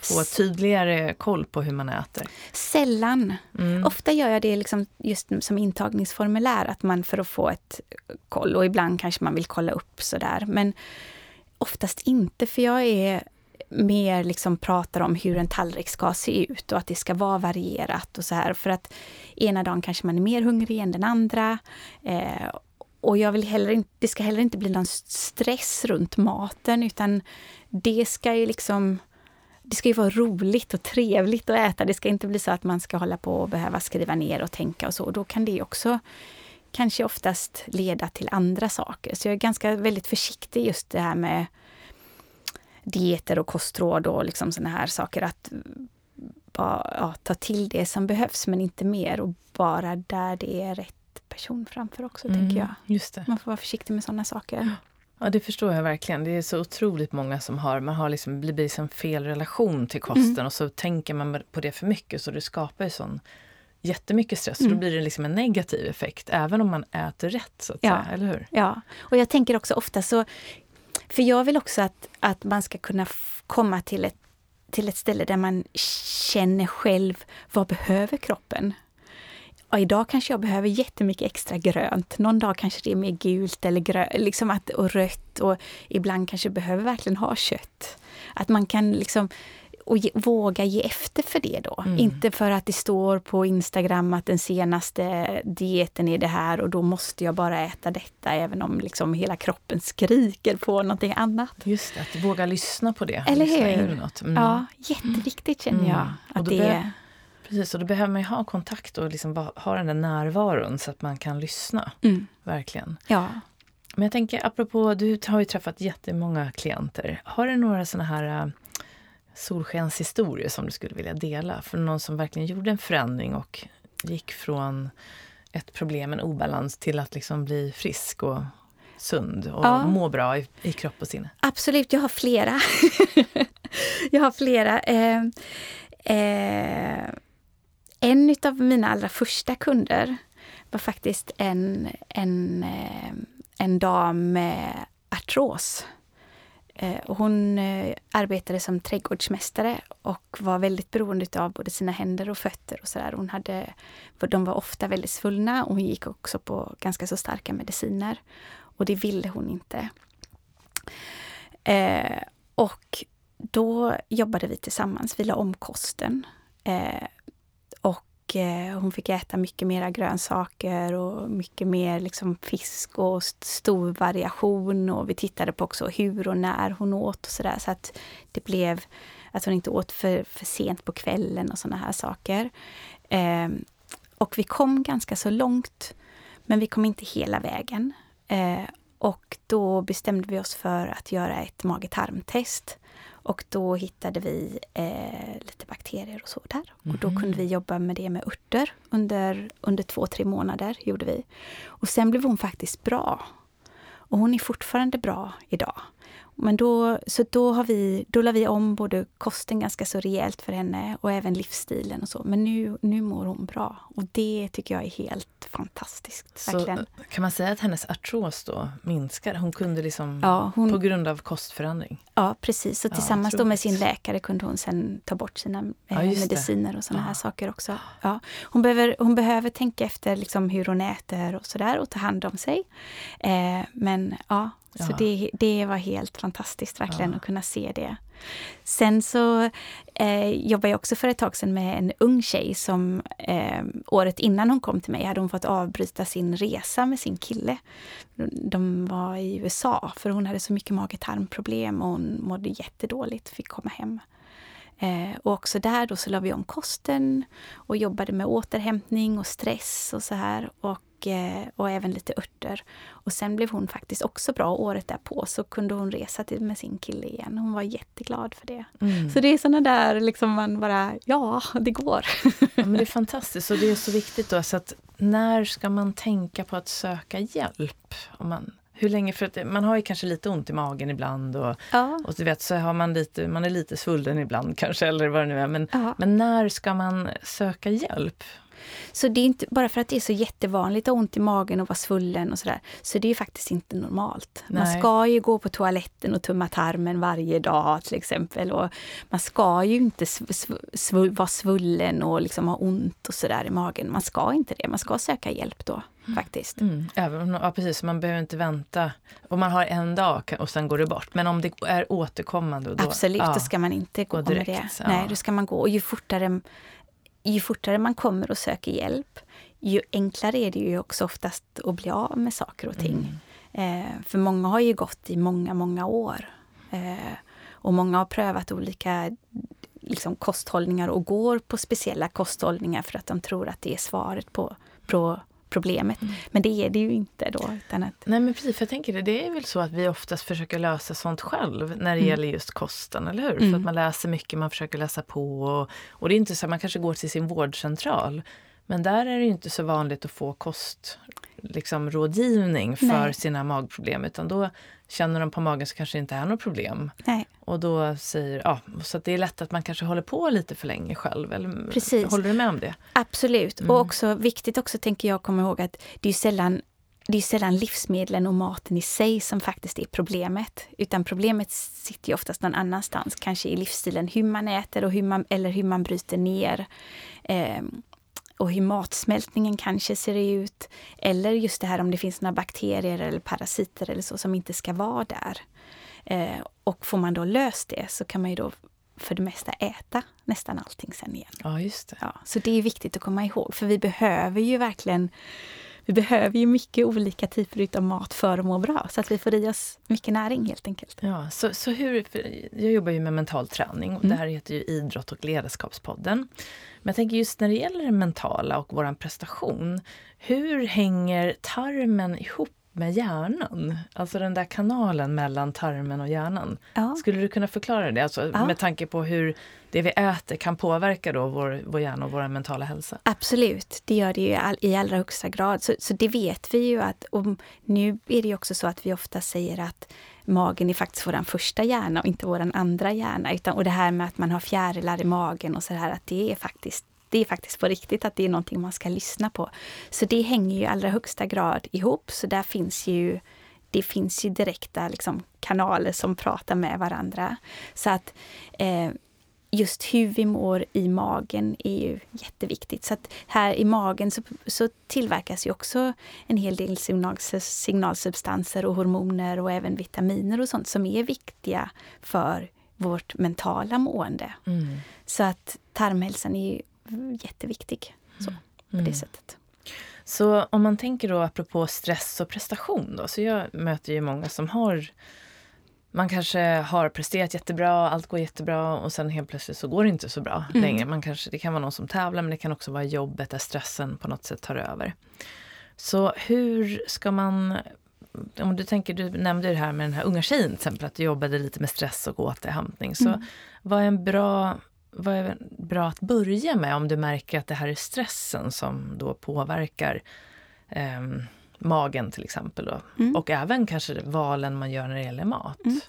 få tydligare koll på hur man äter?
Sällan.
Mm.
Ofta gör jag det liksom just som intagningsformulär, att man för att få ett koll. Och ibland kanske man vill kolla upp sådär. Men oftast inte, för jag är mer liksom pratar om hur en tallrik ska se ut och att det ska vara varierat och så här. För att ena dagen kanske man är mer hungrig än den andra. Eh, och jag vill heller inte, det ska heller inte bli någon stress runt maten utan det ska ju liksom det ska ju vara roligt och trevligt att äta. Det ska inte bli så att man ska hålla på och behöva skriva ner och tänka och så. Då kan det också kanske oftast leda till andra saker. Så jag är ganska väldigt försiktig just det här med dieter och kostråd och liksom såna här saker. Att bara, ja, ta till det som behövs men inte mer och bara där det är rätt person framför också,
Mm,
tänker jag.
Just det.
Man får vara försiktig med sådana saker.
Ja, det förstår jag verkligen. Det är så otroligt många som har, man har liksom, blir liksom fel relation till kosten
Mm.
och så tänker man på det för mycket så det skapar ju sån jättemycket stress. Så då
Mm.
blir det liksom en negativ effekt även om man äter rätt, så att
Ja.
säga. Eller hur?
Ja, och jag tänker också ofta så, för jag vill också att, att man ska kunna komma till ett, till ett ställe där man känner själv, vad behöver kroppen? Och idag kanske jag behöver jättemycket extra grönt. Någon dag kanske det är mer gult eller grönt, liksom att, och rött och ibland kanske behöver verkligen ha kött. Att man kan liksom och ge, våga ge efter för det då.
Mm.
Inte för att det står på Instagram att den senaste dieten är det här och då måste jag bara äta detta även om liksom hela kroppen skriker på någonting annat.
Just det, att våga lyssna på det.
Eller hur?
något. Mm.
Ja, jätteviktigt känner
Mm.
jag.
Och
Att det,
Precis, och då behöver man ju ha kontakt och liksom ha den där närvaron så att man kan lyssna.
mm,
Verkligen.
ja.
Men jag tänker, apropå, du har ju träffat jättemånga klienter. Har du några såna här uh, solskenshistorier som du skulle vilja dela? För någon som verkligen gjorde en förändring och gick från ett problem, en obalans, till att liksom bli frisk och sund och
Ja.
må bra i, i kropp och sinne.
Absolut, jag har flera. jag har flera. Eh, eh, en av mina allra första kunder var faktiskt en, en, eh, en dam med artros. Eh, och hon eh, arbetade som trädgårdsmästare och var väldigt beroende av både sina händer och fötter. och så där. Hon hade, för De var ofta väldigt svullna och hon gick också på ganska så starka mediciner. Och det ville hon inte. Eh, och då jobbade vi tillsammans. Vi la om kosten. Eh, och eh, hon fick äta mycket mera grönsaker och mycket mer liksom, fisk och stor variation. Och vi tittade på också hur och när hon åt och sådär. Så att det blev att hon inte åt för, för sent på kvällen och sådana här saker. Eh, och vi kom ganska så långt. Men vi kom inte hela vägen. Eh, och då bestämde vi oss för att göra ett mage-tarmtest. Och då hittade vi eh, lite bakterier och så där. Och då
Mhm.
kunde vi jobba med det med örter under, under två, tre månader. gjorde vi. Och sen blev hon faktiskt bra. Och hon är fortfarande bra idag. Men då, så då, har vi, då la vi om både kosten ganska så rejält för henne och även livsstilen och så. Men nu, nu mår hon bra. Och det tycker jag är helt fantastiskt.
Så
Verkligen.
kan man säga att hennes artros då minskar? Hon kunde liksom,
Ja, hon,
på grund av kostförändring?
Ja, precis. Och
Ja,
tillsammans då med sin läkare kunde hon sen ta bort sina eh,
Ja, det.
mediciner och såna
Ja.
här saker också. Ja. Hon, behöver, hon behöver tänka efter liksom hur hon äter och sådär och ta hand om sig. Eh, men ja, Så det, det var helt fantastiskt verkligen
Ja.
att kunna se det. Sen så eh, jobbade jag också för ett tag sedan med en ung tjej som eh, året innan hon kom till mig hade hon fått avbryta sin resa med sin kille. De var i USA för hon hade så mycket mage-tarmproblem och hon mådde jättedåligt, fick komma hem. Eh, och också där då så la vi om kosten och jobbade med återhämtning och stress och så här. Och, eh, och även lite örter. Och sen blev hon faktiskt också bra. Året därpå så kunde hon resa till, med sin kille igen. Hon var jätteglad för det.
Mm.
Så det är såna där liksom man bara, ja det går.
Ja, men det är fantastiskt och det är så viktigt då. Så att när ska man tänka på att söka hjälp? Om man, hur länge? För att man har ju kanske lite ont i magen ibland och,
Ja.
och du vet så har man lite, man är lite svullen ibland kanske eller vad det nu är. Men,
Ja.
men när ska man söka hjälp?
Så det är inte bara för att det är så jättevanligt att ha ont i magen och vara svullen och sådär. Så det är ju faktiskt inte normalt. Man
Nej.
ska ju gå på toaletten och tumma tarmen varje dag till exempel. Och man ska ju inte sv sv sv vara svullen och liksom ha ont och sådär i magen. Man ska inte det. Man ska söka hjälp då faktiskt.
Mm. Även, ja, precis, man behöver inte vänta. Om man har en dag och sen går det bort. Men om det är återkommande. Då,
Absolut,
ja.
då ska man inte gå,
Gå
med det.
direkt, ja.
Nej, då ska man gå. Och ju fortare, ju fortare man kommer och söker hjälp, ju enklare är det ju också oftast att bli av med saker och ting.
Mm.
Eh, för många har ju gått i många, många år. Eh, och många har prövat olika liksom, kosthållningar och går på speciella kosthållningar för att de tror att det är svaret på, på problemet.
Mm.
Men det är det ju inte då. Utan att,
Nej men precis, för jag tänker det, det är väl så att vi oftast försöker lösa sånt själv när det
Mm.
gäller just kosten, eller hur?
Mm.
För att man läser mycket, man försöker läsa på och, och det är inte så att man kanske går till sin vårdcentral. Men där är det inte så vanligt att få kost, liksom rådgivning för
Nej.
sina magproblem utan då känner de på magen så kanske det inte är något problem.
nej,
Och då säger, ja, så det är lätt att man kanske håller på lite för länge själv. Eller,
Precis.
Håller du med om det?
Absolut.
Mm.
Och också viktigt också tänker jag komma ihåg att det är sällan det är sällan livsmedlen och maten i sig som faktiskt är problemet. Utan problemet sitter ju oftast någon annanstans. Kanske i livsstilen, hur man äter och hur man, eller hur man bryter ner. Ehm, och hur matsmältningen kanske ser ut. Eller just det här om det finns några bakterier eller parasiter eller så som inte ska vara där. Eh, och får man då löst det så kan man ju då för det mesta äta nästan allting sen igen.
Ja, just det.
Ja, så det är viktigt att komma ihåg, för vi behöver ju verkligen vi behöver ju mycket olika typer av mat för att må bra, så att vi får i oss mycket näring helt enkelt.
Ja, så, så hur, jag jobbar ju med mental träning och
Mm.
det här heter ju Idrott och ledarskapspodden. Men jag tänker just när det gäller det mentala och våran prestation, hur hänger tarmen ihop med hjärnan? Alltså den där kanalen mellan tarmen och hjärnan.
Ja,
Skulle du kunna förklara det? Alltså,
Ja.
Med tanke på hur det vi äter kan påverka då vår, vår hjärna och vår mentala hälsa.
absolut, det gör det ju i all, i allra högsta grad. Så, så det vet vi ju att, och nu är det också så att vi ofta säger att magen är faktiskt vår första hjärna och inte vår andra hjärna. Utan, och det här med att man har fjärilar i magen och så här, att det är faktiskt det är faktiskt på riktigt att det är någonting man ska lyssna på. Så det hänger ju i allra högsta grad ihop. Så där finns ju det finns ju direkta liksom, kanaler som pratar med varandra. Så att eh, just hur vi mår i magen är ju jätteviktigt. Så att här i magen så, så tillverkas ju också en hel del signal, signalsubstanser och hormoner och även vitaminer och sånt som är viktiga för vårt mentala mående.
Mm.
Så att tarmhälsan är jätteviktig så, på
Mm.
det sättet.
Så om man tänker då apropå stress och prestation då, så jag möter ju många som har man kanske har presterat jättebra, allt går jättebra och sen helt plötsligt så går det inte så bra
Mm.
längre. Man kanske, det kan vara någon som tävlar men det kan också vara jobbet där stressen på något sätt tar över. Så hur ska man, om du tänker, du nämnde det här med den här unga tjejen till exempel, att du jobbade lite med stress och återhämtning. Så
Mm.
vad är en bra vad är bra att börja med om du märker att det här är stressen som då påverkar ehm, magen till exempel.
Mm.
Och även kanske valen man gör när det gäller mat.
Mm.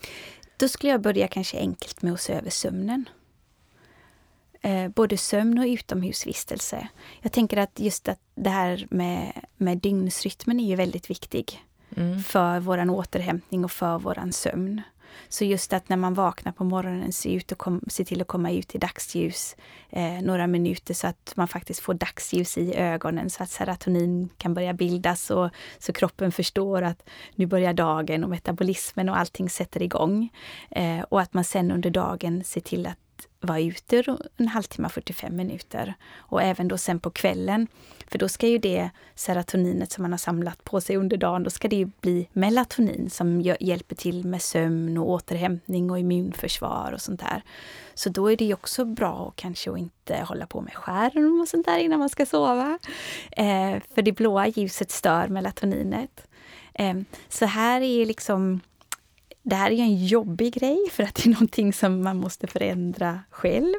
Då skulle jag börja kanske enkelt med att se över sömnen. Eh, både sömn och utomhusvistelse. Jag tänker att just att det här med, med dygnsrytmen är ju väldigt viktig
Mm.
för våran återhämtning och för våran sömn. Så just att när man vaknar på morgonen, se, ut och kom, se till att komma ut i dagsljus eh, några minuter så att man faktiskt får dagsljus i ögonen så att serotonin kan börja bildas och så kroppen förstår att nu börjar dagen och metabolismen och allting sätter igång. Eh, och att man sen under dagen ser till att vara ute en halvtimme, 45 minuter. Och även då sen på kvällen, för då ska ju det serotoninet som man har samlat på sig under dagen, då ska det ju bli melatonin som hjälper till med sömn och återhämtning och immunförsvar och sånt där. Så då är det ju också bra att kanske inte hålla på med skärm och sånt där innan man ska sova. Eh, för det blåa ljuset stör melatoninet. Eh, så här är liksom det här är en jobbig grej för att det är någonting som man måste förändra själv.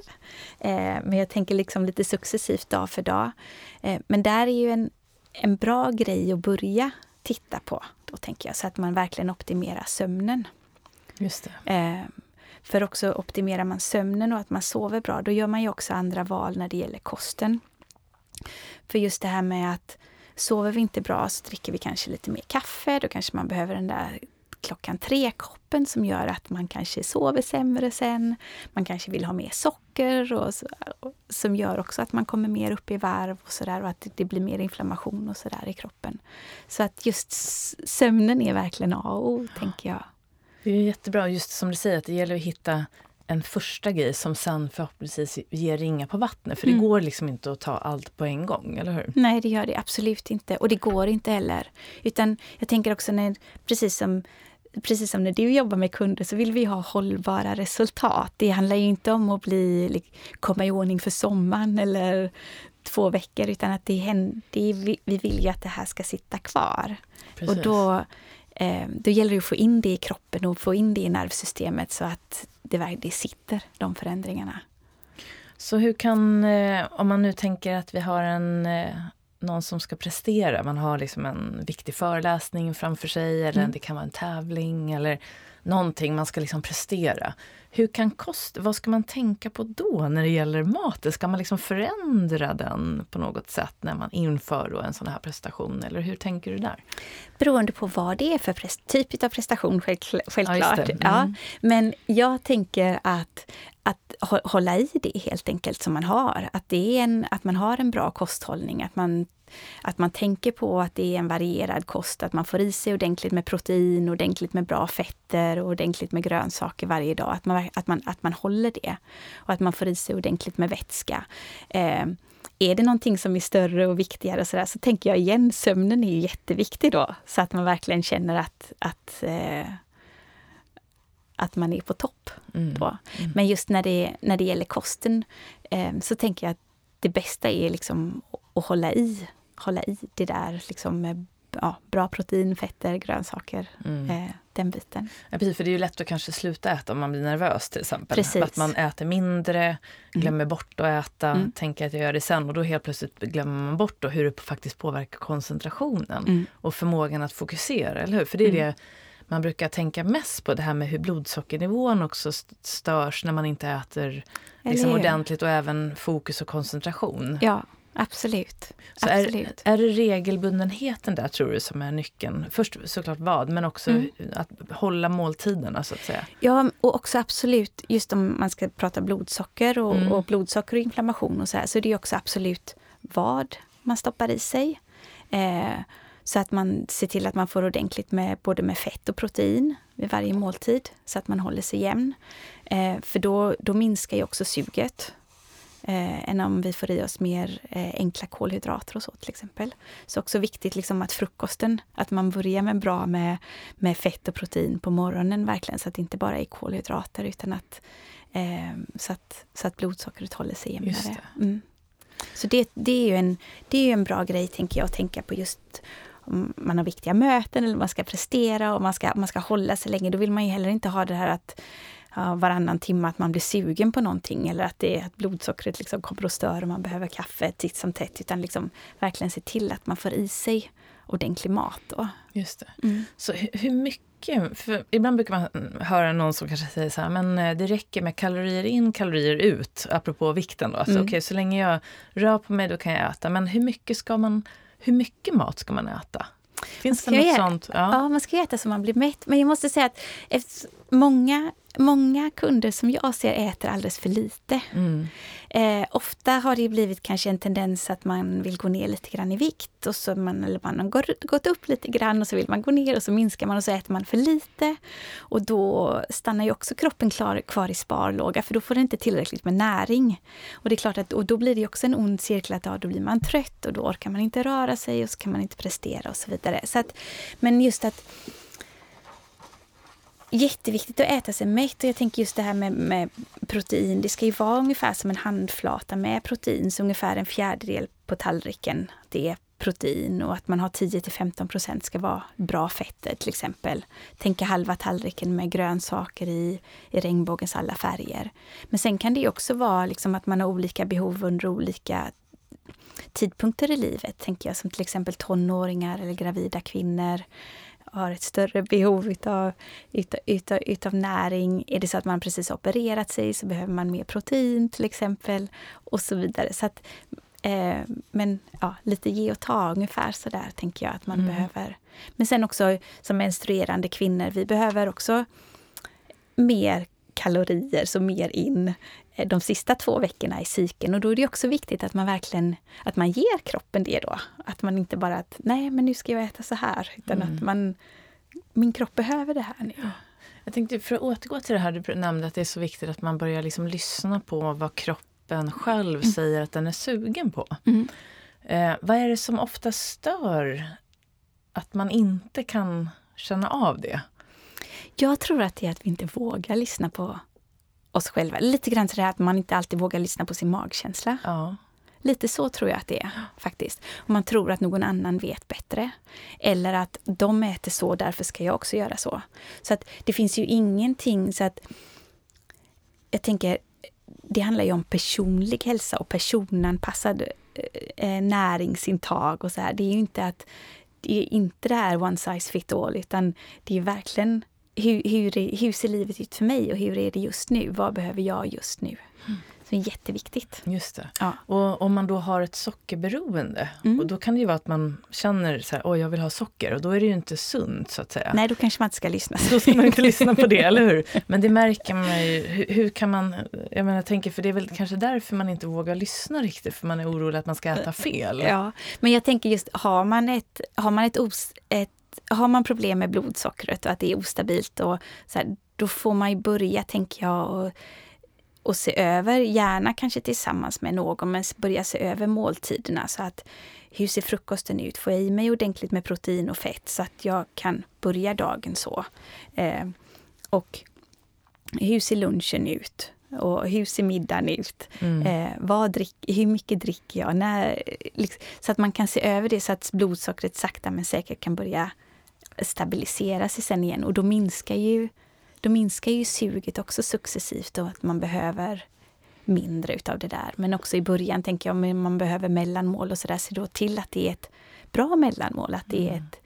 Eh, men jag tänker liksom lite successivt dag för dag. Eh, men där är ju en, en bra grej att börja titta på, då tänker jag, så att man verkligen optimerar sömnen.
Just det.
Eh, för också optimerar man sömnen och att man sover bra, då gör man ju också andra val när det gäller kosten. För just det här med att sover vi inte bra så dricker vi kanske lite mer kaffe, då kanske man behöver den där klockan tre-koppen som gör att man kanske sover sämre sen. Man kanske vill ha mer socker och, så, och som gör också att man kommer mer upp i varv och sådär och att det blir mer inflammation och sådär i kroppen. Så att just sömnen är verkligen A och O, tänker jag.
Det är jättebra, just som du säger, att det gäller att hitta en första grej som sen förhoppningsvis ger ringa på vattnet. För det mm. går liksom inte att ta allt på en gång, eller hur?
Nej, det gör det absolut inte. Och det går inte heller. Utan jag tänker också när, precis som precis som när du jobbar med kunder så vill vi ha hållbara resultat. Det handlar ju inte om att bli, komma i ordning för sommaren eller två veckor utan att det, händer, det vi vill ju att det här ska sitta kvar. Precis. Och då, eh, då gäller det att få in det i kroppen och få in det i nervsystemet så att det, det sitter, de förändringarna.
Så hur kan, eh, om man nu tänker att vi har en eh, någon som ska prestera. Man har liksom en viktig föreläsning framför sig eller mm. det kan vara en tävling eller någonting man ska liksom prestera. Hur kan kost, vad ska man tänka på då när det gäller maten? Ska man liksom förändra den på något sätt när man inför en sån här prestation? Eller hur tänker du där?
Beroende på vad det är för typ av prestation, självklart. Ja, mm. ja, men jag tänker att, att hålla i det helt enkelt som man har. Att, det är en, att man har en bra kosthållning, att man att man tänker på att det är en varierad kost, att man får i sig ordentligt med protein, ordentligt med bra fetter och ordentligt med grönsaker varje dag. Att man, att man, att man håller det. Och att man får i sig ordentligt med vätska. Eh, är det någonting som är större och viktigare så, där, så tänker jag igen, sömnen är ju jätteviktig då. Så att man verkligen känner att, att eh, att man är på topp. Mm. Då. Mm. Men just när det, när det gäller kosten eh, så tänker jag att det bästa är liksom att hålla i hålla i det där liksom med ja, bra protein, fetter, grönsaker. Mm. Eh, den biten.
Ja, precis, för det är ju lätt att kanske sluta äta om man blir nervös till exempel. Precis. Att man äter mindre, mm. glömmer mm. bort att äta, mm. tänker att jag gör det sen och då helt plötsligt glömmer man bort då hur det faktiskt påverkar koncentrationen mm. och förmågan att fokusera, eller hur? För det är mm. det man brukar tänka mest på, det här med hur blodsockernivån också störs när man inte äter liksom, ordentligt och även fokus och koncentration.
Ja, Absolut.
Så Absolut. Är, är det regelbundenheten där tror du som är nyckeln? Först såklart vad, men också mm. att hålla måltiderna så att säga.
Ja, och också absolut, just om man ska prata blodsocker och, mm. och blodsocker och inflammation och så här, så det är också absolut vad man stoppar i sig. Eh, så att man ser till att man får ordentligt med både med fett och protein vid varje måltid, så att man håller sig jämn. Eh, för då, då minskar ju också suget eh, än om vi får i oss mer eh, enkla kolhydrater och så till exempel. Så också viktigt liksom att frukosten, att man börjar med bra med, med fett och protein på morgonen verkligen, så att det inte bara är kolhydrater utan att, eh, så, att så att blodsockret håller sig jämnare. Mm. Så det, det, är ju en, det är en bra grej, tänker jag, att tänka på just om man har viktiga möten eller man ska prestera och man ska, man ska hålla sig länge. Då vill man ju heller inte ha det här att varannan timme att man blir sugen på någonting eller att, det att blodsockret liksom kommer att störa och man behöver kaffe titt som tätt. Utan liksom verkligen se till att man får i sig ordentlig mat. Då.
Just det. Mm. Så hur mycket? För ibland brukar man höra någon som kanske säger så här, men eh, det räcker med kalorier in, kalorier ut, apropå vikten. Då. Alltså, mm. okay, så länge jag rör på mig då kan jag äta. Men hur mycket, ska man, hur mycket mat ska man äta? Finns det något sånt?
Ja. ja. man ska äta så man blir mätt. Men jag måste säga att efter många många kunder som jag ser äter alldeles för lite. Mm. Eh, ofta har det blivit kanske en tendens att man vill gå ner lite grann i vikt och så man, eller man har gått upp lite grann och så vill man gå ner och så minskar man och så äter man för lite. Och då stannar ju också kroppen klar, kvar i sparlåga för då får den inte tillräckligt med näring. Och det är klart att och då blir det också en ond cirkel att ja, då blir man trött och då orkar man inte röra sig och så kan man inte prestera och så vidare. Så att, men just att jätteviktigt att äta sig mätt. Och jag tänker just det här med, med, protein. Det ska ju vara ungefär som en handflata med protein. Så ungefär en fjärdedel på tallriken, det är protein. Och att man har 10 15 procent ska vara bra fetter till exempel. Tänka halva tallriken med grönsaker i, i regnbågens alla färger. Men sen kan det också vara liksom att man har olika behov under olika tidpunkter i livet. Tänker jag som till exempel tonåringar eller gravida kvinnor har ett större behov utav, utav, utav, utav näring. Är det så att man precis opererat sig så behöver man mer protein till exempel och så vidare. Så att, eh, men ja, lite ge och ta ungefär så där tänker jag att man mm. behöver. Men sen också som menstruerande kvinnor, vi behöver också mer kalorier, så mer in de sista två veckorna i cykeln. Och då är det också viktigt att man verkligen att man ger kroppen det då. Att man inte bara att nej, men nu ska jag äta så här. Utan mm. att man, min kropp behöver det här nu.
Jag tänkte, för att återgå till det här du nämnde, att det är så viktigt att man börjar liksom lyssna på vad kroppen själv mm. säger att den är sugen på. Mm. Eh, vad är det som ofta stör att man inte kan känna av det?
Jag tror att det är att vi inte vågar lyssna på oss själva. Lite grann sådär att man inte alltid vågar lyssna på sin magkänsla. Ja. Lite så tror jag att det är faktiskt. Och man tror att någon annan vet bättre. Eller att de äter så, därför ska jag också göra så. Så att det finns ju ingenting så att... Jag tänker, det handlar ju om personlig hälsa och personanpassad eh, näringsintag och så här. Det är ju inte att det är inte det här one size fit all, utan det är verkligen hur, hur, hur ser livet ut för mig och hur är det just nu? Vad behöver jag just nu? Mm. Så det är jätteviktigt.
Just det. Ja. Och om man då har ett sockerberoende, mm. och då kan det ju vara att man känner så här, jag vill ha socker, och då är det ju inte sunt så att säga.
Nej, då kanske man inte ska lyssna.
Då ska man inte lyssna på det, eller hur? Men det märker man ju. Hur, hur, kan man, jag menar, jag tänker, för det är väl kanske därför man inte vågar lyssna riktigt, för man är orolig att man ska äta fel.
Ja, men jag tänker just, har man ett, har man ett, os, ett har man problem med blodsockret och att det är ostabilt, och så här, då får man ju börja, tänker jag, och, och se över, gärna kanske tillsammans med någon, men börja se över måltiderna. Så att hur ser frukosten ut? Får jag i mig ordentligt med protein och fett så att jag kan börja dagen så? Eh, och hur ser lunchen ut? Och hur ser middagen ut? Mm. Eh, vad drick, hur mycket dricker jag? När, liksom, så att man kan se över det så att blodsockret sakta men säkert kan börja stabilisera sig sen igen. Och då minskar ju, då minskar ju suget också successivt och att man behöver mindre utav det där. Men också i början tänker jag, om man behöver mellanmål och sådär, se då till att det är ett bra mellanmål. Att det är mm. ett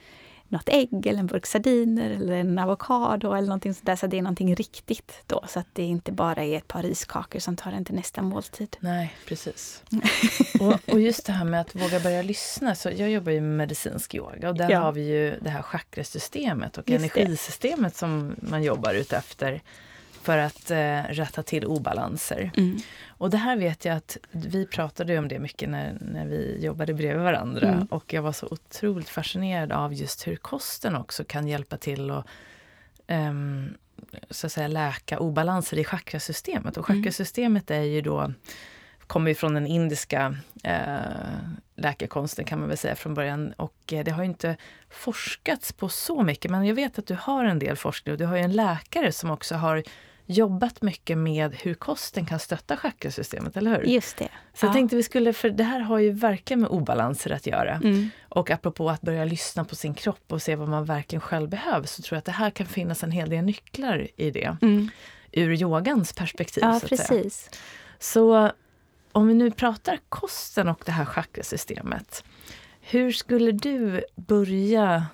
något ägg eller en burk sardiner eller en avokado eller någonting sådär. Så det är någonting riktigt då. Så att det inte bara är ett par riskakor som tar en till nästa måltid.
Nej, precis. och, och, just det här med att våga börja lyssna. Så jag jobbar ju med medicinsk yoga och där ja. har vi ju det här chakrasystemet och just energisystemet det. som man jobbar utefter för att eh, rätta till obalanser. Mm. Och det här vet jag att vi pratade om det mycket när, när vi jobbade bredvid varandra. Mm. Och jag var så otroligt fascinerad av just hur kosten också kan hjälpa till att um, så att säga, läka obalanser i chakrasystemet. Och mm. chakrasystemet är ju då kommer ju från den indiska eh, läkekonsten kan man väl säga från början. Och eh, det har inte forskats på så mycket, men jag vet att du har en del forskning och du har ju en läkare som också har jobbat mycket med hur kosten kan stötta chakrasystemet, eller hur?
Just det.
Så ja. jag tänkte vi skulle, för det här har ju verkligen med obalanser att göra. Mm. Och apropå att börja lyssna på sin kropp och se vad man verkligen själv behöver, så tror jag att det här kan finnas en hel del nycklar i det. Mm. Ur yogans perspektiv.
Ja,
så
precis.
Så om vi nu pratar kosten och det här chakrasystemet. Hur skulle du börja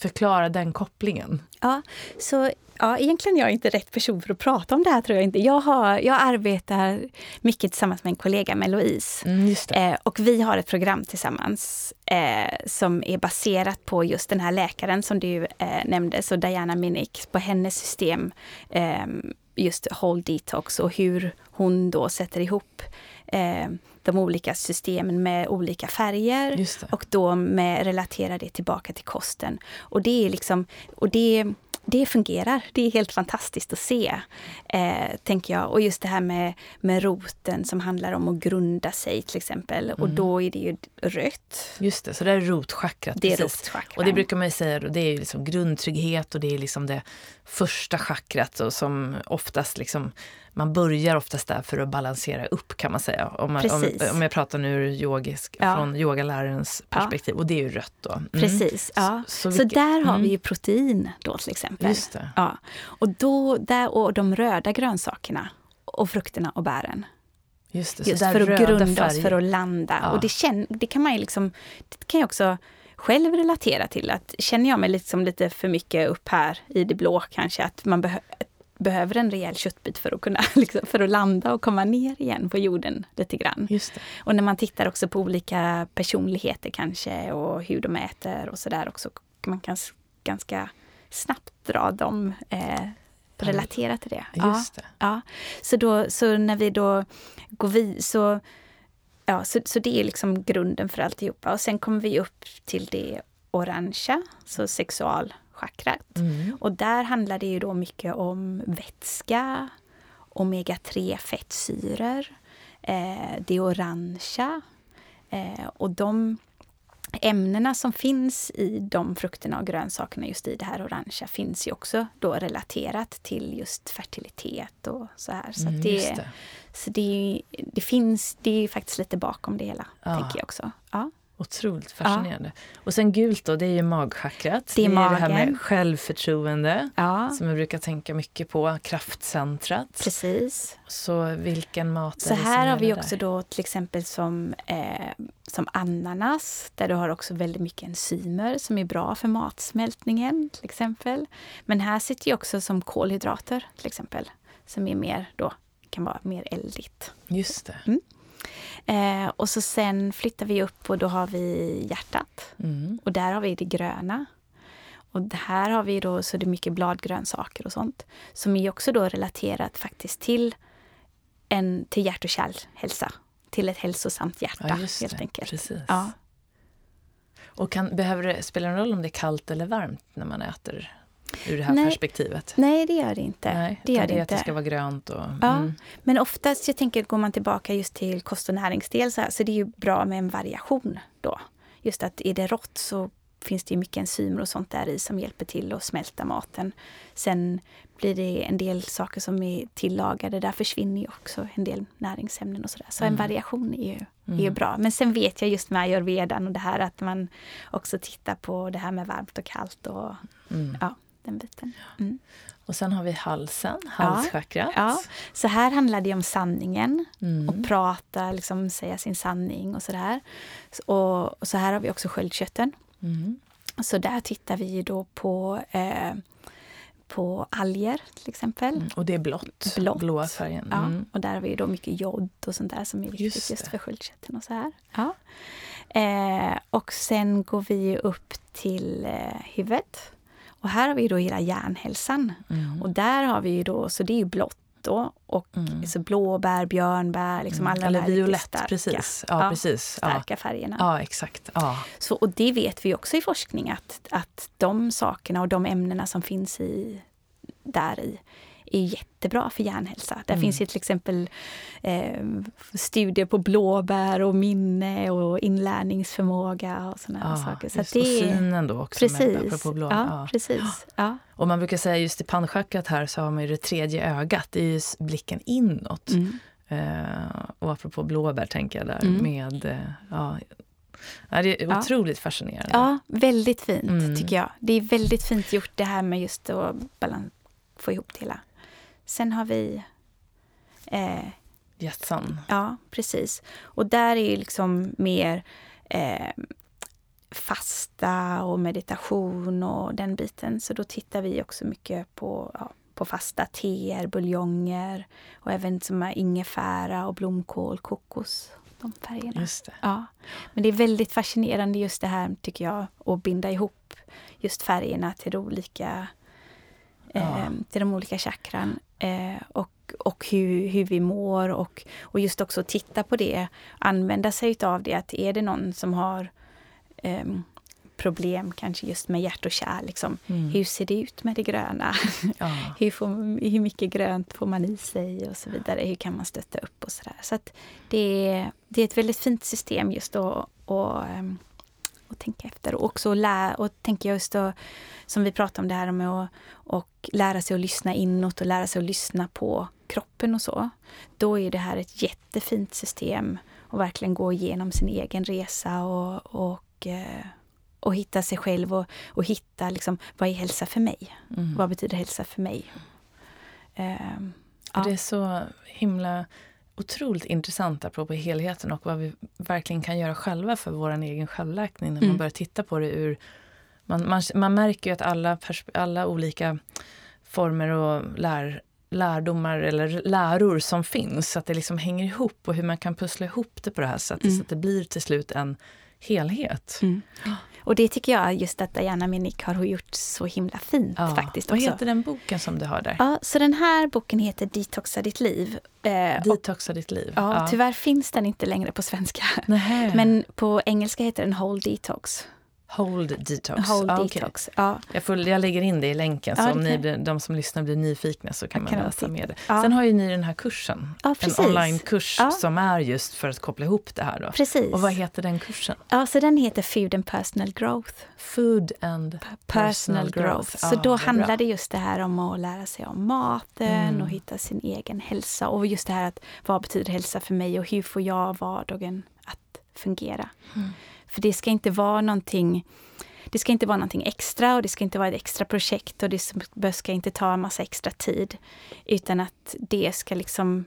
Förklara den kopplingen.
Ja, så ja, egentligen är jag inte rätt person för att prata om det här tror jag inte. Jag, har, jag arbetar mycket tillsammans med en kollega, med Louise.
Mm,
eh, och vi har ett program tillsammans eh, som är baserat på just den här läkaren som du eh, nämnde, så Diana Minnick, på hennes system ehm, just Whole Detox och hur hon då sätter ihop eh, de olika systemen med olika färger och då med relatera det tillbaka till kosten. Och det är liksom, och det det fungerar. Det är helt fantastiskt att se, eh, tänker jag. Och just det här med, med roten som handlar om att grunda sig till exempel. Mm. Och då är det ju rött.
Just det, så det är rotchakrat.
Det är rotchakrat.
Och det brukar man ju säga, det är liksom grundtrygghet och det är liksom det första chakrat och som oftast liksom man börjar oftast där för att balansera upp kan man säga. Om, man, om, om, jag pratar nu yogisk, ja. från yogalärarens perspektiv. Ja. Och det är ju rött då. Mm.
Precis, ja. Så, så, så där har mm. vi ju protein då till exempel.
Just det.
Ja. Och, då, där, och de röda grönsakerna och frukterna och bären.
Just, det,
Just för att grunda oss, för att landa. Ja. Och det, känn, det kan man ju liksom, det kan jag också själv relatera till. att Känner jag mig liksom lite för mycket upp här i det blå kanske, att man behöver behöver en rejäl köttbit för att kunna liksom, för att landa och komma ner igen på jorden lite grann. Och när man tittar också på olika personligheter kanske och hur de äter och sådär också. Man kan ganska snabbt dra dem eh, relatera till det.
Just
det. Ja, Så, då, så när vi då går vid så Ja, så, så det är liksom grunden för alltihopa. Och sen kommer vi upp till det orangea, så sexual chakrat. Mm. Och där handlar det ju då mycket om vätska, omega-3 fettsyror, eh, det orangea. Eh, och de ämnena som finns i de frukterna och grönsakerna just i det här orangea finns ju också då relaterat till just fertilitet och så här. Så, mm, det, det, så det, det, finns, det är faktiskt lite bakom det hela, ja. tänker jag också. Ja.
Otroligt fascinerande. Ja. Och sen gult då, det är ju magchakrat.
Det är, det, är det
här med självförtroende ja. som jag brukar tänka mycket på. Kraftcentrat.
Precis.
Så vilken mat
Så
är det
här har vi
där?
också då till exempel som, eh, som ananas där du har också väldigt mycket enzymer som är bra för matsmältningen till exempel. Men här sitter ju också som kolhydrater till exempel som är mer då kan vara mer eldigt.
Just det.
Mm. Eh, och så sen flyttar vi upp och då har vi hjärtat. Mm. Och där har vi det gröna. Och här har vi då så det är mycket bladgrönsaker och sånt. Som är också då relaterat faktiskt till, en, till hjärt och kärlhälsa. Till ett hälsosamt hjärta ja, helt enkelt.
Precis.
Ja.
Och kan, behöver det, spelar det någon roll om det är kallt eller varmt när man äter ur det här
nej,
perspektivet?
Nej, det gör det inte.
Nej,
det gör
det,
det
inte. att det ska vara grönt. Och,
ja, mm. Men oftast, jag tänker, går man tillbaka just till kost och näringsdel så, här, så det är ju bra med en variation då. Just att är det rått så finns det mycket enzymer och sånt där i som hjälper till att smälta maten. Sen blir det en del saker som är tillagade, där försvinner ju också en del näringsämnen och sådär. Så mm. en variation är ju, mm. är ju bra. Men sen vet jag just med ayurvedan och det här att man också tittar på det här med varmt och kallt och mm. ja, den biten. Mm.
Och sen har vi halsen, halschakrat.
Ja, ja. Så här handlar det om sanningen. Mm. Och prata, liksom säga sin sanning och sådär. Och, och så här har vi också sköldkörteln. Mm. Så där tittar vi då på eh, på alger till exempel. Mm,
och det är blått,
blått.
blåa färgen.
Mm. Ja, och där har vi då mycket jod och sånt där som är viktigt just, just för sköldkörteln och så här. Ja. Eh, och sen går vi upp till eh, huvudet. Och här har vi då hela hjärnhälsan. Mm. Och där har vi ju då, så det är ju blått då. Och mm. så blåbär, björnbär, liksom mm. alla
Eller violett, starka, precis. Ja, ja, precis.
Starka ja. färgerna.
Ja, exakt. Ja.
Så, och det vet vi också i forskning att, att de sakerna och de ämnena som finns i, där i är jättebra för hjärnhälsa. Där mm. finns ju till exempel eh, studier på blåbär och minne och inlärningsförmåga och sådana ja, saker. Så
just, det, och synen då också.
Precis.
Med, blå,
ja, ja. precis. Ja.
Och man brukar säga just i pannchakrat här så har man ju det tredje ögat, det är ju blicken inåt. Mm. Uh, och apropå blåbär tänker jag där mm. med uh, ja, det är otroligt ja. fascinerande.
Ja, väldigt fint mm. tycker jag. Det är väldigt fint gjort det här med just att balans, få ihop det hela. Sen har vi...
Eh, Hjärtan.
Ja, precis. Och där är liksom mer... Eh, fasta och meditation och den biten. Så då tittar vi också mycket på, ja, på fasta teer, buljonger och även som är ingefära och blomkål, kokos. De färgerna.
Just det.
Ja. Men det är väldigt fascinerande just det här tycker jag, att binda ihop just färgerna till de olika,
Ja.
eh, till de olika chakran. Eh, och och hur, hur vi mår och, och just också titta på det, använda sig av det. Att är det någon som har em, problem kanske just med hjärt och kärl, liksom,
Mm.
hur ser det ut med det gröna?
Ja.
hur, får, hur mycket grönt får man i sig och så vidare. Hur kan man stötta upp och sådär. Så att det, är, det är ett väldigt fint system just att och, ehm, och tänka efter. Och också lä, och tänka just då, som vi pratade om det här med att och lära sig att lyssna inåt och lära sig att lyssna på kroppen och så. Då är det här ett jättefint system och verkligen gå igenom sin egen resa och, och, eh, och hitta sig själv och, och hitta liksom, vad är hälsa för mig?
Mm.
Vad betyder hälsa för mig? Ehm, ja.
Det är så himla otroligt intressant apropå helheten och vad vi verkligen kan göra själva för vår egen självläkning när man
Mm.
börjar titta på det ur... Man, man, man märker ju att alla, alla olika former och lär, lärdomar eller läror som finns, att det liksom hänger ihop och hur man kan pussla ihop det på det här sättet
Mm.
så att det blir till slut en helhet.
Mm. Och det tycker jag just att Diana Minik har gjort så himla fint
Ja.
faktiskt
Vad
också.
heter den boken som du har där?
Ja, så den här boken heter Detoxa ditt liv. Eh, och,
Detoxa ditt liv.
ja, tyvärr finns den inte längre på svenska.
Nähä.
Men på engelska heter den Whole Detox.
Hold Detox.
Whole
Ah.
Detox. Ja,
Jag, får, jag lägger in det i länken,
Ja,
så
det
om ni, blir- de som lyssnar blir nyfikna så kan
Jag
man
kan
läsa det.
Ja.
Sen har ju ni den här kursen,
ja
en onlinekurs som är just för att koppla ihop det här. Då.
Precis.
Och vad heter den kursen?
Ja, så den heter Food and Personal Growth.
Food and
Personal growth. Så
Ja,
då
vad
handlar det just det här om att lära sig om maten
Mm.
och hitta sin egen hälsa. Och just det här att vad betyder hälsa för mig och hur får jag vardagen att fungera?
Mm.
För det ska inte vara någonting det ska inte vara någonting extra och det ska inte vara ett extra projekt och det ska inte ta en massa extra tid. Utan att det ska liksom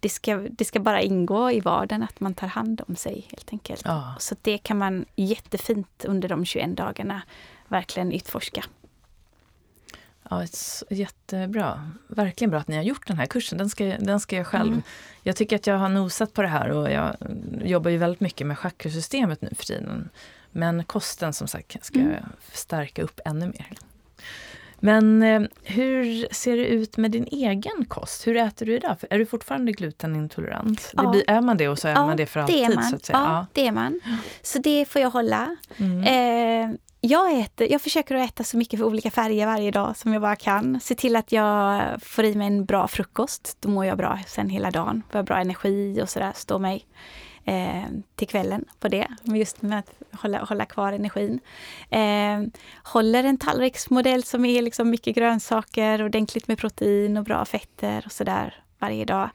det ska, det ska bara ingå i vardagen att man tar hand om sig helt enkelt.
Ja.
Så det kan man jättefint under de 21 dagarna verkligen utforska.
Ja, jättebra. Verkligen bra att ni har gjort den här kursen. Den ska, den ska jag själv...
Mm.
Jag tycker att jag har nosat på det här och jag jobbar ju väldigt mycket med chakrasystemet nu för tiden. Men kosten som sagt ska
Mm.
jag stärka upp ännu mer. Men eh, hur ser det ut med din egen kost? Hur äter du idag? Är du fortfarande glutenintolerant?
Ja.
Det blir, är man det och så är
Ja,
man det för
det
alltid?
är man.
Så att säga.
Ja, det är man. Så det får jag hålla.
Mm.
Eh, jag, äter, jag försöker att äta så mycket för olika färger varje dag som jag bara kan. Se till att jag får i mig en bra frukost. Då mår jag bra sen hela dagen. Får jag bra energi och sådär. Står mig eh, till kvällen på det. Just med att hålla, hålla kvar energin. Eh, håller en tallriksmodell som är liksom mycket grönsaker, ordentligt med protein och bra fetter och sådär varje dag.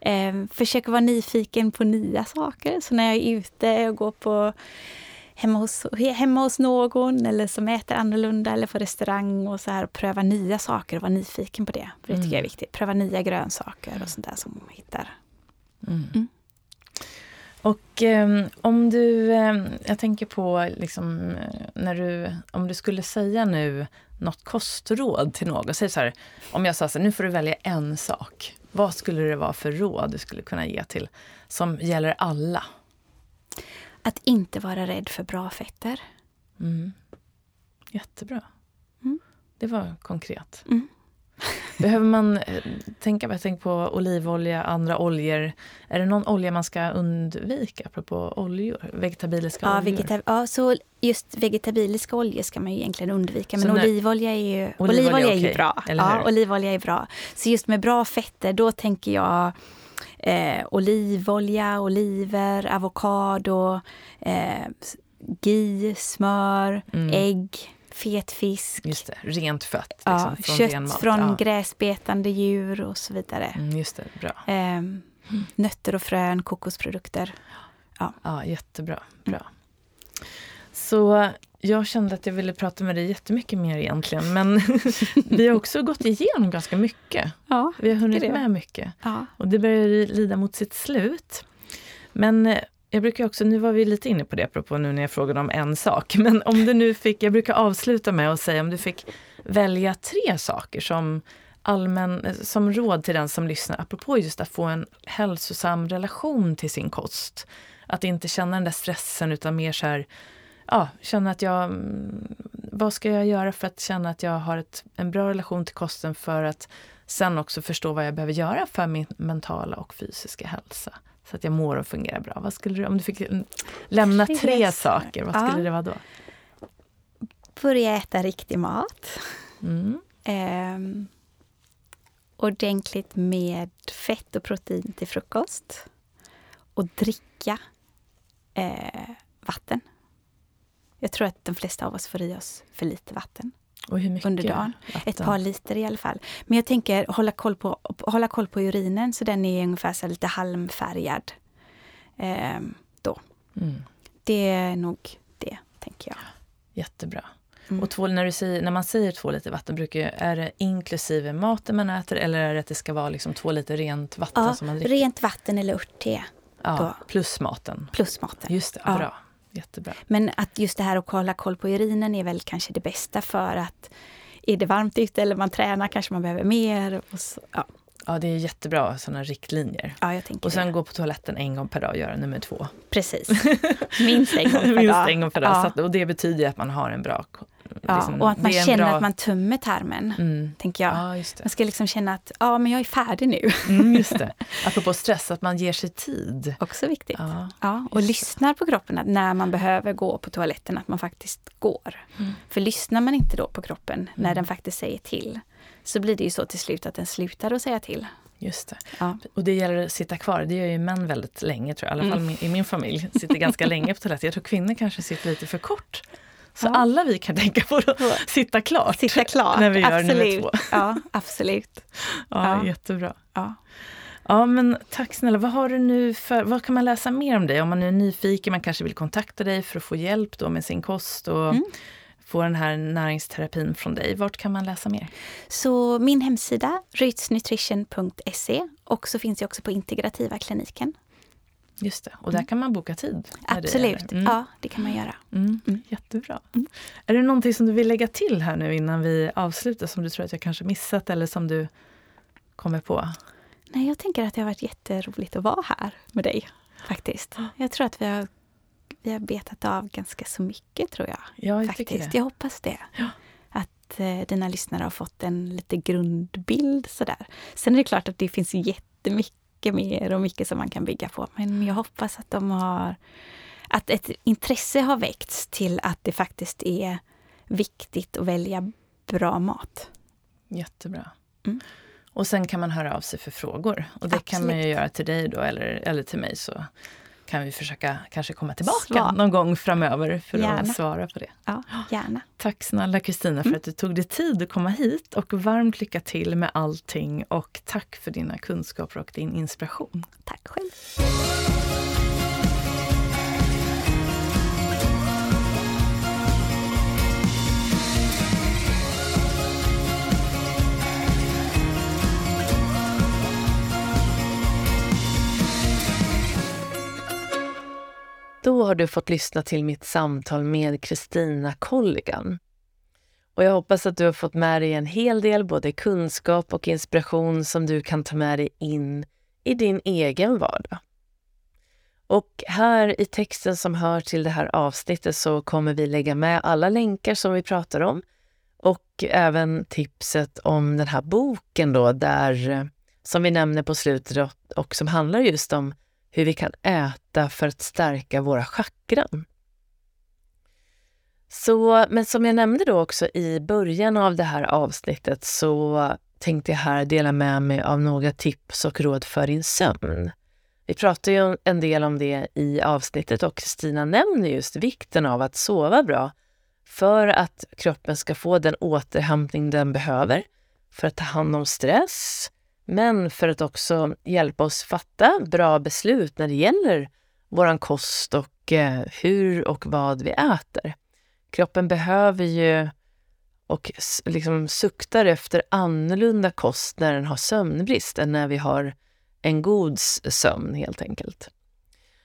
Eh, försöker vara nyfiken på nya saker. Så när jag är ute och går på hemma hos, hemma hos någon eller som äter annorlunda eller på restaurang och så här och pröva nya saker och vara nyfiken på det. För det tycker jag är
Mm.
viktigt. Pröva nya grönsaker och sånt där som man hittar.
Mm.
Mm.
Och ehm, om du, ehm, jag tänker på liksom, eh, när du, om du skulle säga nu något kostråd till någon, säg så här, om jag sa så här, nu får du välja en sak. Vad skulle det vara för råd du skulle kunna ge till, som gäller alla?
Att inte vara rädd för bra fetter.
Mm. Jättebra.
Mm.
Det var konkret.
Mm.
Behöver man eh, tänka, jag tänker på olivolja, andra oljor. Är det någon olja man ska undvika, apropå oljor? Vegetabiliska
Ja,
oljor?
vegeta- ja, så just vegetabiliska oljor ska man ju egentligen undvika. Men
när-
olivolja är ju,
Olivolja
olivolja
är
är ju
okej,
bra. Ja, olivolja är bra. Så just med bra fetter, då tänker jag eh, olivolja, oliver, avokado, eh, ghee, smör,
Mm.
ägg, fet fisk.
Just det, rent fött. Liksom,
Ja,
från
kött från
ja.
gräsbetande djur och så vidare.
Mm, just det, bra.
Ehm, nötter och frön, kokosprodukter.
Ja, jättebra. Bra. Så jag kände att jag ville prata med dig jättemycket mer egentligen. Men vi har också gått igenom ganska mycket.
Ja,
Vi har hunnit
det.
med mycket.
ja.
Och det börjar lida mot sitt slut. Men eh, jag brukar också, nu var vi lite inne på det apropå nu när jag frågade om en sak, men om du nu fick, jag brukar avsluta med att säga om du fick välja tre saker som allmän, som råd till den som lyssnar, apropå just att få en hälsosam relation till sin kost. Att inte känna den där stressen utan mer så här, ja, känna att jag, mm, vad ska jag göra för att känna att jag har ett, en bra relation till kosten för att sen också förstå vad jag behöver göra för min mentala och fysiska hälsa. Så att jag mår och fungerar bra. Vad skulle du, om du fick lämna tre saker, vad skulle ja. det vara då?
Börja äta riktig mat. Mm. Eh, ordentligt med fett och protein till frukost. Och dricka eh, vatten. Jag tror att de flesta av oss får i oss för lite vatten.
Och hur mycket?
Under dagen. Vatten? Ett par liter i alla fall. Men jag tänker hålla koll på, hålla koll på urinen så den är ungefär så lite halmfärgad. Eh, då. Mm. Det är nog det, tänker jag.
Jättebra. Mm. Och två, när, du säger, när man säger två liter vatten, brukar, är det inklusive maten man äter eller är det att det ska vara liksom två liter rent vatten
ja,
som man dricker?
rent vatten eller örtte.
Ja, plus maten.
Plus maten.
Just det, ja. bra. Jättebra.
Men att just det här att hålla koll på urinen är väl kanske det bästa för att är det varmt ute eller man tränar kanske man behöver mer. Så, ja.
Ja, det är jättebra sådana riktlinjer.
Ja, jag tänker
och sen
det.
gå på toaletten en gång per dag och göra nummer två.
Precis. Minst en gång per dag.
Minst en gång per dag. Ja. Att, och det betyder att man har en bra
Ja, liksom, och att man känner bra... att man tömmer tarmen, mm. tänker jag.
Ja,
man ska liksom känna att ja, men jag är färdig nu.
Mm, just det. Apropå stress, att man ger sig tid.
Också viktigt. Ja, ja och lyssnar på kroppen, när man behöver gå på toaletten, att man faktiskt går. Mm. För lyssnar man inte då på kroppen när mm. den faktiskt säger till, så blir det ju så till slut att den slutar att säga till.
Just det. Ja. Och det gäller att sitta kvar. Det gör ju män väldigt länge, tror jag. I alla fall mm. i min familj. Sitter ganska länge på toaletten. Jag tror kvinnor kanske sitter lite för kort. Så ja. alla vi kan tänka på att sitta klart.
Sitta klart,
när vi gör
absolut.
nummer två.
Ja, absolut.
ja, ja, jättebra. Ja. Ja, men tack snälla. Vad har du nu för, vad kan man läsa mer om dig? Om man är nyfiken, man kanske vill kontakta dig för att få hjälp då med sin kost och mm. få den här näringsterapin från dig. Vart kan man läsa mer?
Så min hemsida, rytsnutrition.se och så finns jag också på Integrativa kliniken
Just det, och där mm. kan man boka tid?
Absolut, det mm. ja det kan man göra.
Mm. Jättebra. Är det någonting som du vill lägga till här nu innan vi avslutar som du tror att jag kanske missat eller som du kommer på?
Nej, jag tänker att det har varit jätteroligt att vara här med dig faktiskt. Jag tror att vi har, vi har betat av ganska så mycket tror jag.
Ja, jag
faktiskt. Jag hoppas det.
Ja.
Att eh, dina lyssnare har fått en lite grundbild sådär. Sen är det klart att det finns jättemycket mycket mer och mycket som man kan bygga på. Men jag hoppas att de har att ett intresse har väckts till att det faktiskt är viktigt att välja bra mat.
Jättebra. Mm. Och sen kan man höra av sig för frågor. Och det Absolut. kan man ju göra till dig då eller, eller till mig så kan vi försöka kanske komma tillbaka Svar. någon gång framöver för gärna. att svara på det.
Ja, gärna.
Tack snälla Kristina för mm. att du tog dig tid att komma hit och varmt lycka till med allting och tack för dina kunskaper och din inspiration.
Tack själv.
Då har du fått lyssna till mitt samtal med Kristina Colligan. Och jag hoppas att du har fått med dig en hel del både kunskap och inspiration som du kan ta med dig in i din egen vardag. Och här i texten som hör till det här avsnittet så kommer vi lägga med alla länkar som vi pratar om och även tipset om den här boken då där, som vi nämner på slutet och som handlar just om hur vi kan äta för att stärka våra chakran. Så, men som jag nämnde då också i början av det här avsnittet så tänkte jag här dela med mig av några tips och råd för din sömn. Vi pratade ju en del om det i avsnittet och Kristina nämner just vikten av att sova bra för att kroppen ska få den återhämtning den behöver för att ta hand om stress, men för att också hjälpa oss fatta bra beslut när det gäller vår kost och eh, hur och vad vi äter. Kroppen behöver ju och liksom suktar efter annorlunda kost när den har sömnbrist än när vi har en god sömn helt enkelt.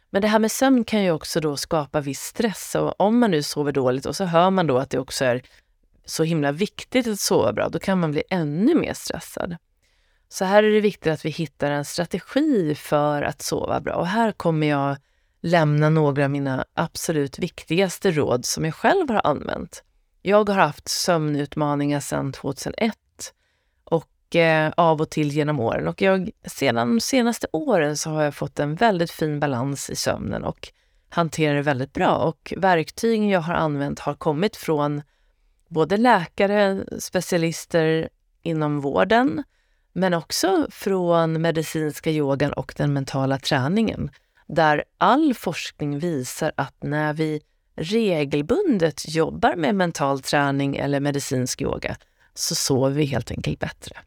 Men det här med sömn kan ju också då skapa viss stress och om man nu sover dåligt och så hör man då att det också är så himla viktigt att sova bra, då kan man bli ännu mer stressad. Så här är det viktigt att vi hittar en strategi för att sova bra och här kommer jag lämna några av mina absolut viktigaste råd som jag själv har använt. Jag har haft sömnutmaningar sedan 2001 och eh, av och till genom åren. Och jag, sedan de senaste åren så har jag fått en väldigt fin balans i sömnen och hanterar det väldigt bra. Och verktygen jag har använt har kommit från både läkare, specialister inom vården, men också från medicinska yogan och den mentala träningen. Där all forskning visar att när vi regelbundet jobbar med mental träning eller medicinsk yoga så sover vi helt enkelt bättre.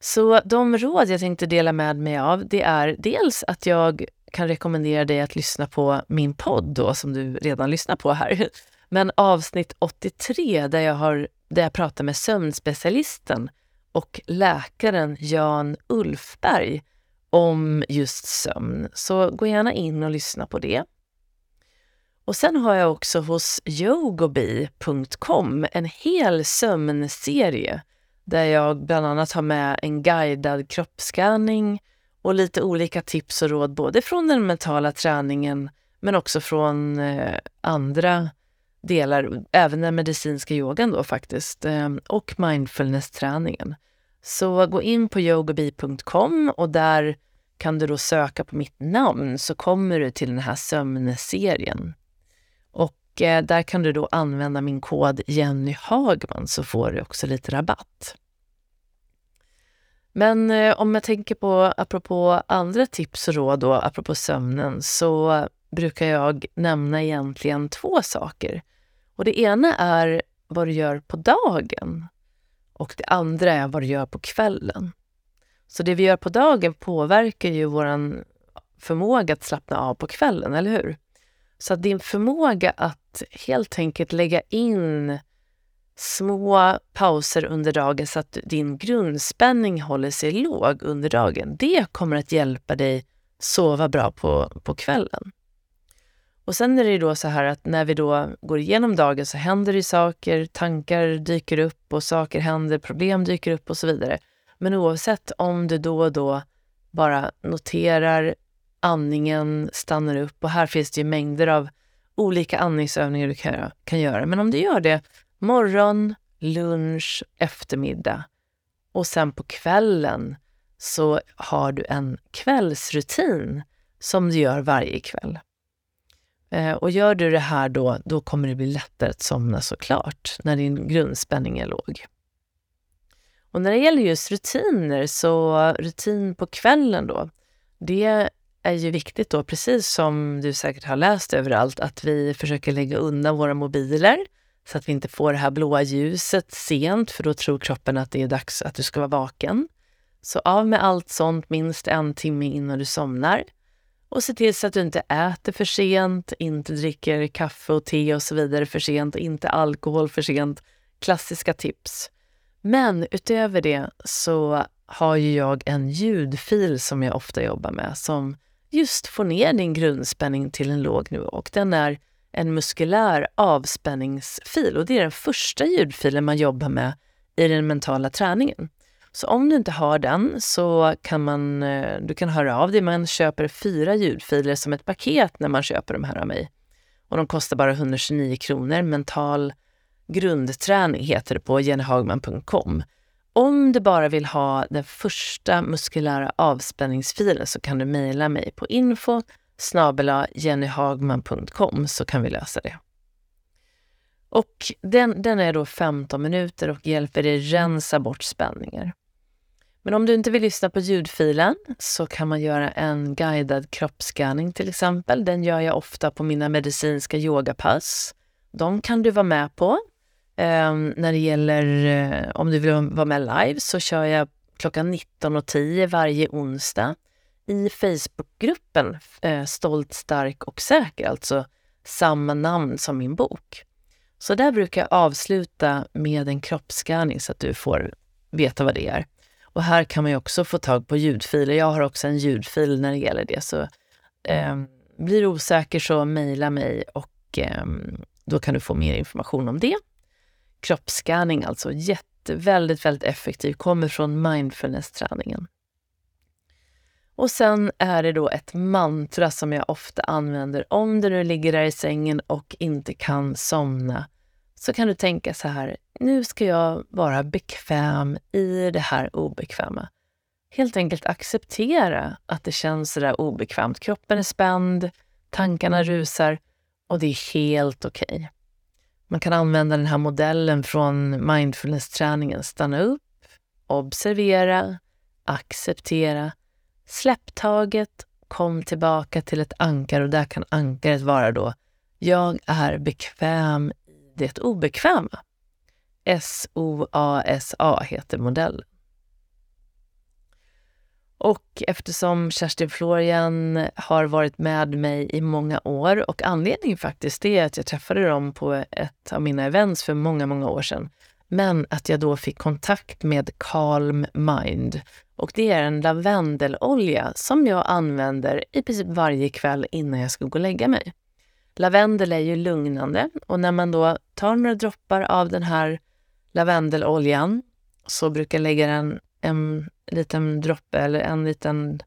Så de råd jag tänkte dela med mig av, det är dels att jag kan rekommendera dig att lyssna på min podd då, som du redan lyssnar på här. Men avsnitt 83 där jag, har, där jag pratar med sömnspecialisten och läkaren Jan Ulfberg om just sömn. Så gå gärna in och lyssna på det. Och sen har jag också hos yogobi.com en hel sömnserie där jag bland annat har med en guidad kroppsskanning och lite olika tips och råd både från den mentala träningen men också från eh, andra delar, även den medicinska yogan då faktiskt, ehm, och mindfulness-träningen. Så gå in på yogabi.com och där kan du då söka på mitt namn så kommer du till den här sömnserien. Och eh, där kan du då använda min kod Jenny Hagman så får du också lite rabatt. Men eh, om jag tänker på, apropå andra tips och råd då, apropå sömnen, så brukar jag nämna egentligen två saker. Och det ena är vad du gör på dagen och det andra är vad du gör på kvällen. Så det vi gör på dagen påverkar ju vår förmåga att slappna av på kvällen, eller hur? Så att din förmåga att helt enkelt lägga in små pauser under dagen så att din grundspänning håller sig låg under dagen, det kommer att hjälpa dig sova bra på, på kvällen. Och sen är det ju då så här att när vi då går igenom dagen så händer det saker, tankar dyker upp och saker händer, problem dyker upp och så vidare. Men oavsett om du då och då bara noterar andningen, stannar upp och här finns det ju mängder av olika andningsövningar du kan, kan göra. Men om du gör det morgon, lunch, eftermiddag och sen på kvällen så har du en kvällsrutin som du gör varje kväll. Eh, och gör du det här då, då kommer det bli lättare att somna såklart, när din grundspänning är låg. Och när det gäller just rutiner, så rutin på kvällen då, det är ju viktigt då, precis som du säkert har läst överallt, att vi försöker lägga undan våra mobiler så att vi inte får det här blåa ljuset sent, för då tror kroppen att det är dags att du ska vara vaken. Så av med allt sånt minst en timme innan du somnar. Och se till så att du inte äter för sent, inte dricker kaffe och te och så vidare för sent, inte alkohol för sent. Klassiska tips. Men utöver det så har ju jag en ljudfil som jag ofta jobbar med som just får ner din grundspänning till en låg nivå och den är en muskulär avspänningsfil och det är den första ljudfilen man jobbar med i den mentala träningen. Så om du inte har den så kan man, eh, du kan höra av dig. Man köper fyra ljudfiler som ett paket när man köper de här av mig. Och de kostar bara 129 kronor. Mental grundträning heter det på jennyhagman.com. Om du bara vill ha den första muskulära avspänningsfilen så kan du mejla mig på info jennyhagman.com så kan vi lösa det. Och den, den är då 15 minuter och hjälper dig rensa bort spänningar. Men om du inte vill lyssna på ljudfilen så kan man göra en guidad kroppsscanning till exempel. Den gör jag ofta på mina medicinska yogapass. De kan du vara med på. Eh, när det gäller eh, om du vill vara med live så kör jag klockan 19.10 varje onsdag i Facebookgruppen eh, Stolt, stark och säker, alltså samma namn som min bok. Så där brukar jag avsluta med en kroppsskanning så att du får veta vad det är. Och här kan man ju också få tag på ljudfiler. Jag har också en ljudfil när det gäller det. Så eh, blir du osäker så mejla mig och eh, då kan du få mer information om det. Kroppsscanning alltså, jätte, väldigt, väldigt effektiv, kommer från mindfulness-träningen. Och sen är det då ett mantra som jag ofta använder om du nu ligger där i sängen och inte kan somna. Så kan du tänka så här, nu ska jag vara bekväm i det här obekväma. Helt enkelt acceptera att det känns så där obekvämt. Kroppen är spänd, tankarna rusar och det är helt okej. Okay. Man kan använda den här modellen från mindfulness-träningen. Stanna upp, observera, acceptera, släpp taget, kom tillbaka till ett ankar och där kan ankaret vara då jag är bekväm det obekväma. S-O-A-S-A heter modellen. Och eftersom Kerstin Florian har varit med mig i många år och anledningen faktiskt är att jag träffade dem på ett av mina events för många, många år sedan. Men att jag då fick kontakt med Calm Mind. Och det är en lavendelolja som jag använder i princip varje kväll innan jag ska gå och lägga mig. Lavendel är ju lugnande och när man då tar några droppar av den här lavendeloljan så brukar jag lägga den en liten droppe eller en liten...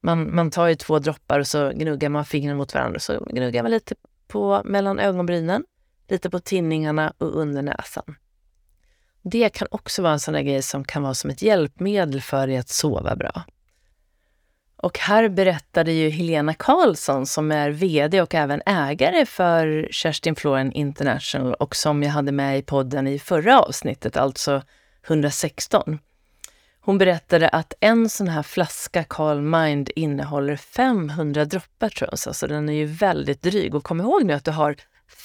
Man, man tar ju två droppar och så gnuggar man fingrarna mot varandra. Så gnuggar man lite på mellan ögonbrynen, lite på tinningarna och under näsan. Det kan också vara en sån där grej som kan vara som ett hjälpmedel för dig att sova bra. Och här berättade ju Helena Karlsson som är VD och även ägare för Kerstin Florian International och som jag hade med i podden i förra avsnittet, alltså 116. Hon berättade att en sån här flaska Carl Mind innehåller 500 droppar tror jag, så den är ju väldigt dryg. Och kom ihåg nu att du har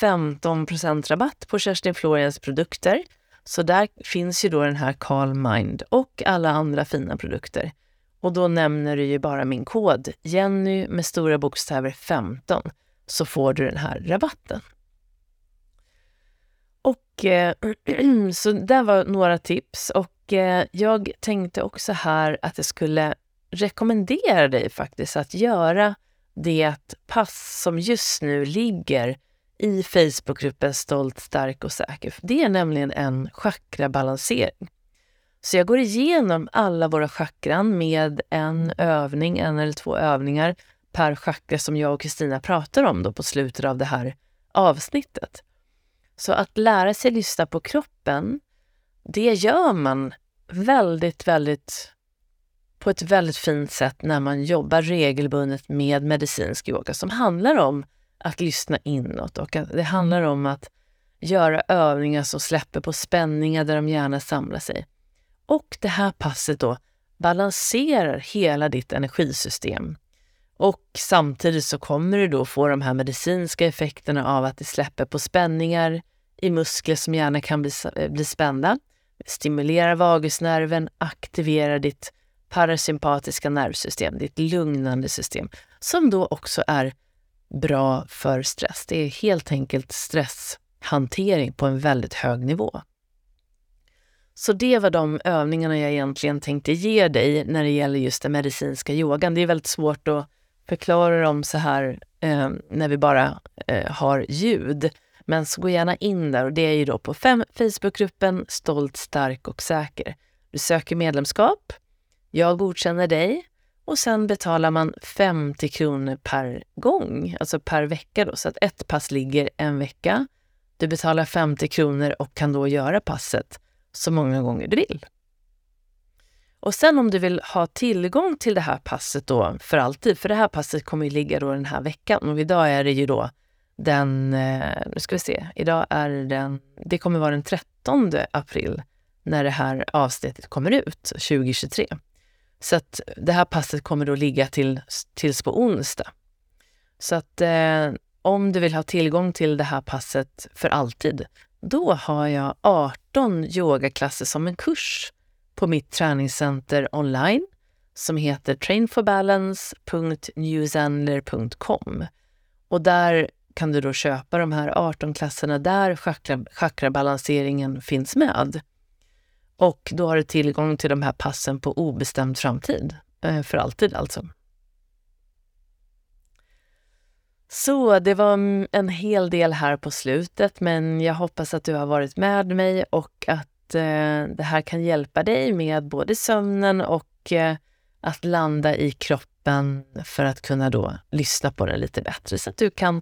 15% rabatt på Kerstin Florians produkter. Så där finns ju då den här Carl Mind och alla andra fina produkter. Och då nämner du ju bara min kod, Jenny med stora bokstäver 15, så får du den här rabatten. Och eh, så där var några tips. Och Eh, jag tänkte också här att jag skulle rekommendera dig faktiskt att göra det pass som just nu ligger i Facebookgruppen Stolt, stark och säker. Det är nämligen en chakrabalansering. Så jag går igenom alla våra chakran med en övning, en eller två övningar per chakra som jag och Kristina pratar om då på slutet av det här avsnittet. Så att lära sig lyssna på kroppen, det gör man väldigt, väldigt på ett väldigt fint sätt när man jobbar regelbundet med medicinsk yoga som handlar om att lyssna inåt och att det handlar om att göra övningar som släpper på spänningar där de gärna samlar sig. Och det här passet då balanserar hela ditt energisystem. Och samtidigt så kommer du då få de här medicinska effekterna av att det släpper på spänningar i muskler som gärna kan bli, eh, bli spända stimulerar vagusnerven, aktiverar ditt parasympatiska nervsystem, ditt lugnande system, som då också är bra för stress. Det är helt enkelt stresshantering på en väldigt hög nivå. Så det var de övningarna jag egentligen tänkte ge dig när det gäller just den medicinska yogan. Det är väldigt svårt att förklara dem så här eh, när vi bara eh, har ljud. Men så gå gärna in där och det är ju då på Facebookgruppen Stolt, stark och säker. Du söker medlemskap, jag godkänner dig och sen betalar man 50 kronor per gång, alltså per vecka då. Så att ett pass ligger en vecka. Du betalar 50 kronor och kan då göra passet så många gånger du vill. Och sen om du vill ha tillgång till det här passet då för alltid, för det här passet kommer ju ligga då den här veckan och idag är det ju då den, eh, nu ska vi se, idag är den, det kommer vara den 13 april när det här avsnittet kommer ut, 2023. Så att det här passet kommer då ligga till, tills på onsdag. Så att eh, om du vill ha tillgång till det här passet för alltid, då har jag 18 yogaklasser som en kurs på mitt träningscenter online som heter trainforbalance.newsendler.com. Och där kan du då köpa de här 18 klasserna där chakra, chakrabalanseringen finns med. Och då har du tillgång till de här passen på obestämd framtid, eh, för alltid alltså. Så det var en hel del här på slutet, men jag hoppas att du har varit med mig och att eh, det här kan hjälpa dig med både sömnen och eh, att landa i kroppen för att kunna då lyssna på den lite bättre så att du kan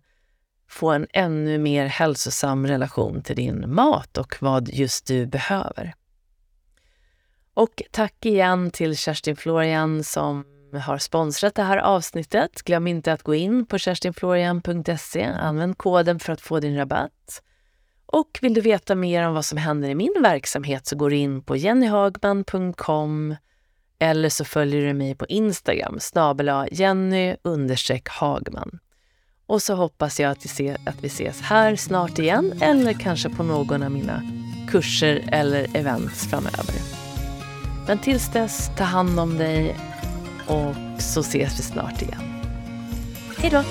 få en ännu mer hälsosam relation till din mat och vad just du behöver. Och tack igen till Kerstin Florian som har sponsrat det här avsnittet. Glöm inte att gå in på kerstinflorian.se. Använd koden för att få din rabatt. Och vill du veta mer om vad som händer i min verksamhet så går du in på jennyhagman.com eller så följer du mig på Instagram, snabel Jenny Hagman. Och så hoppas jag att vi, ser, att vi ses här snart igen eller kanske på någon av mina kurser eller events framöver. Men tills dess, ta hand om dig och så ses vi snart igen. Hej då!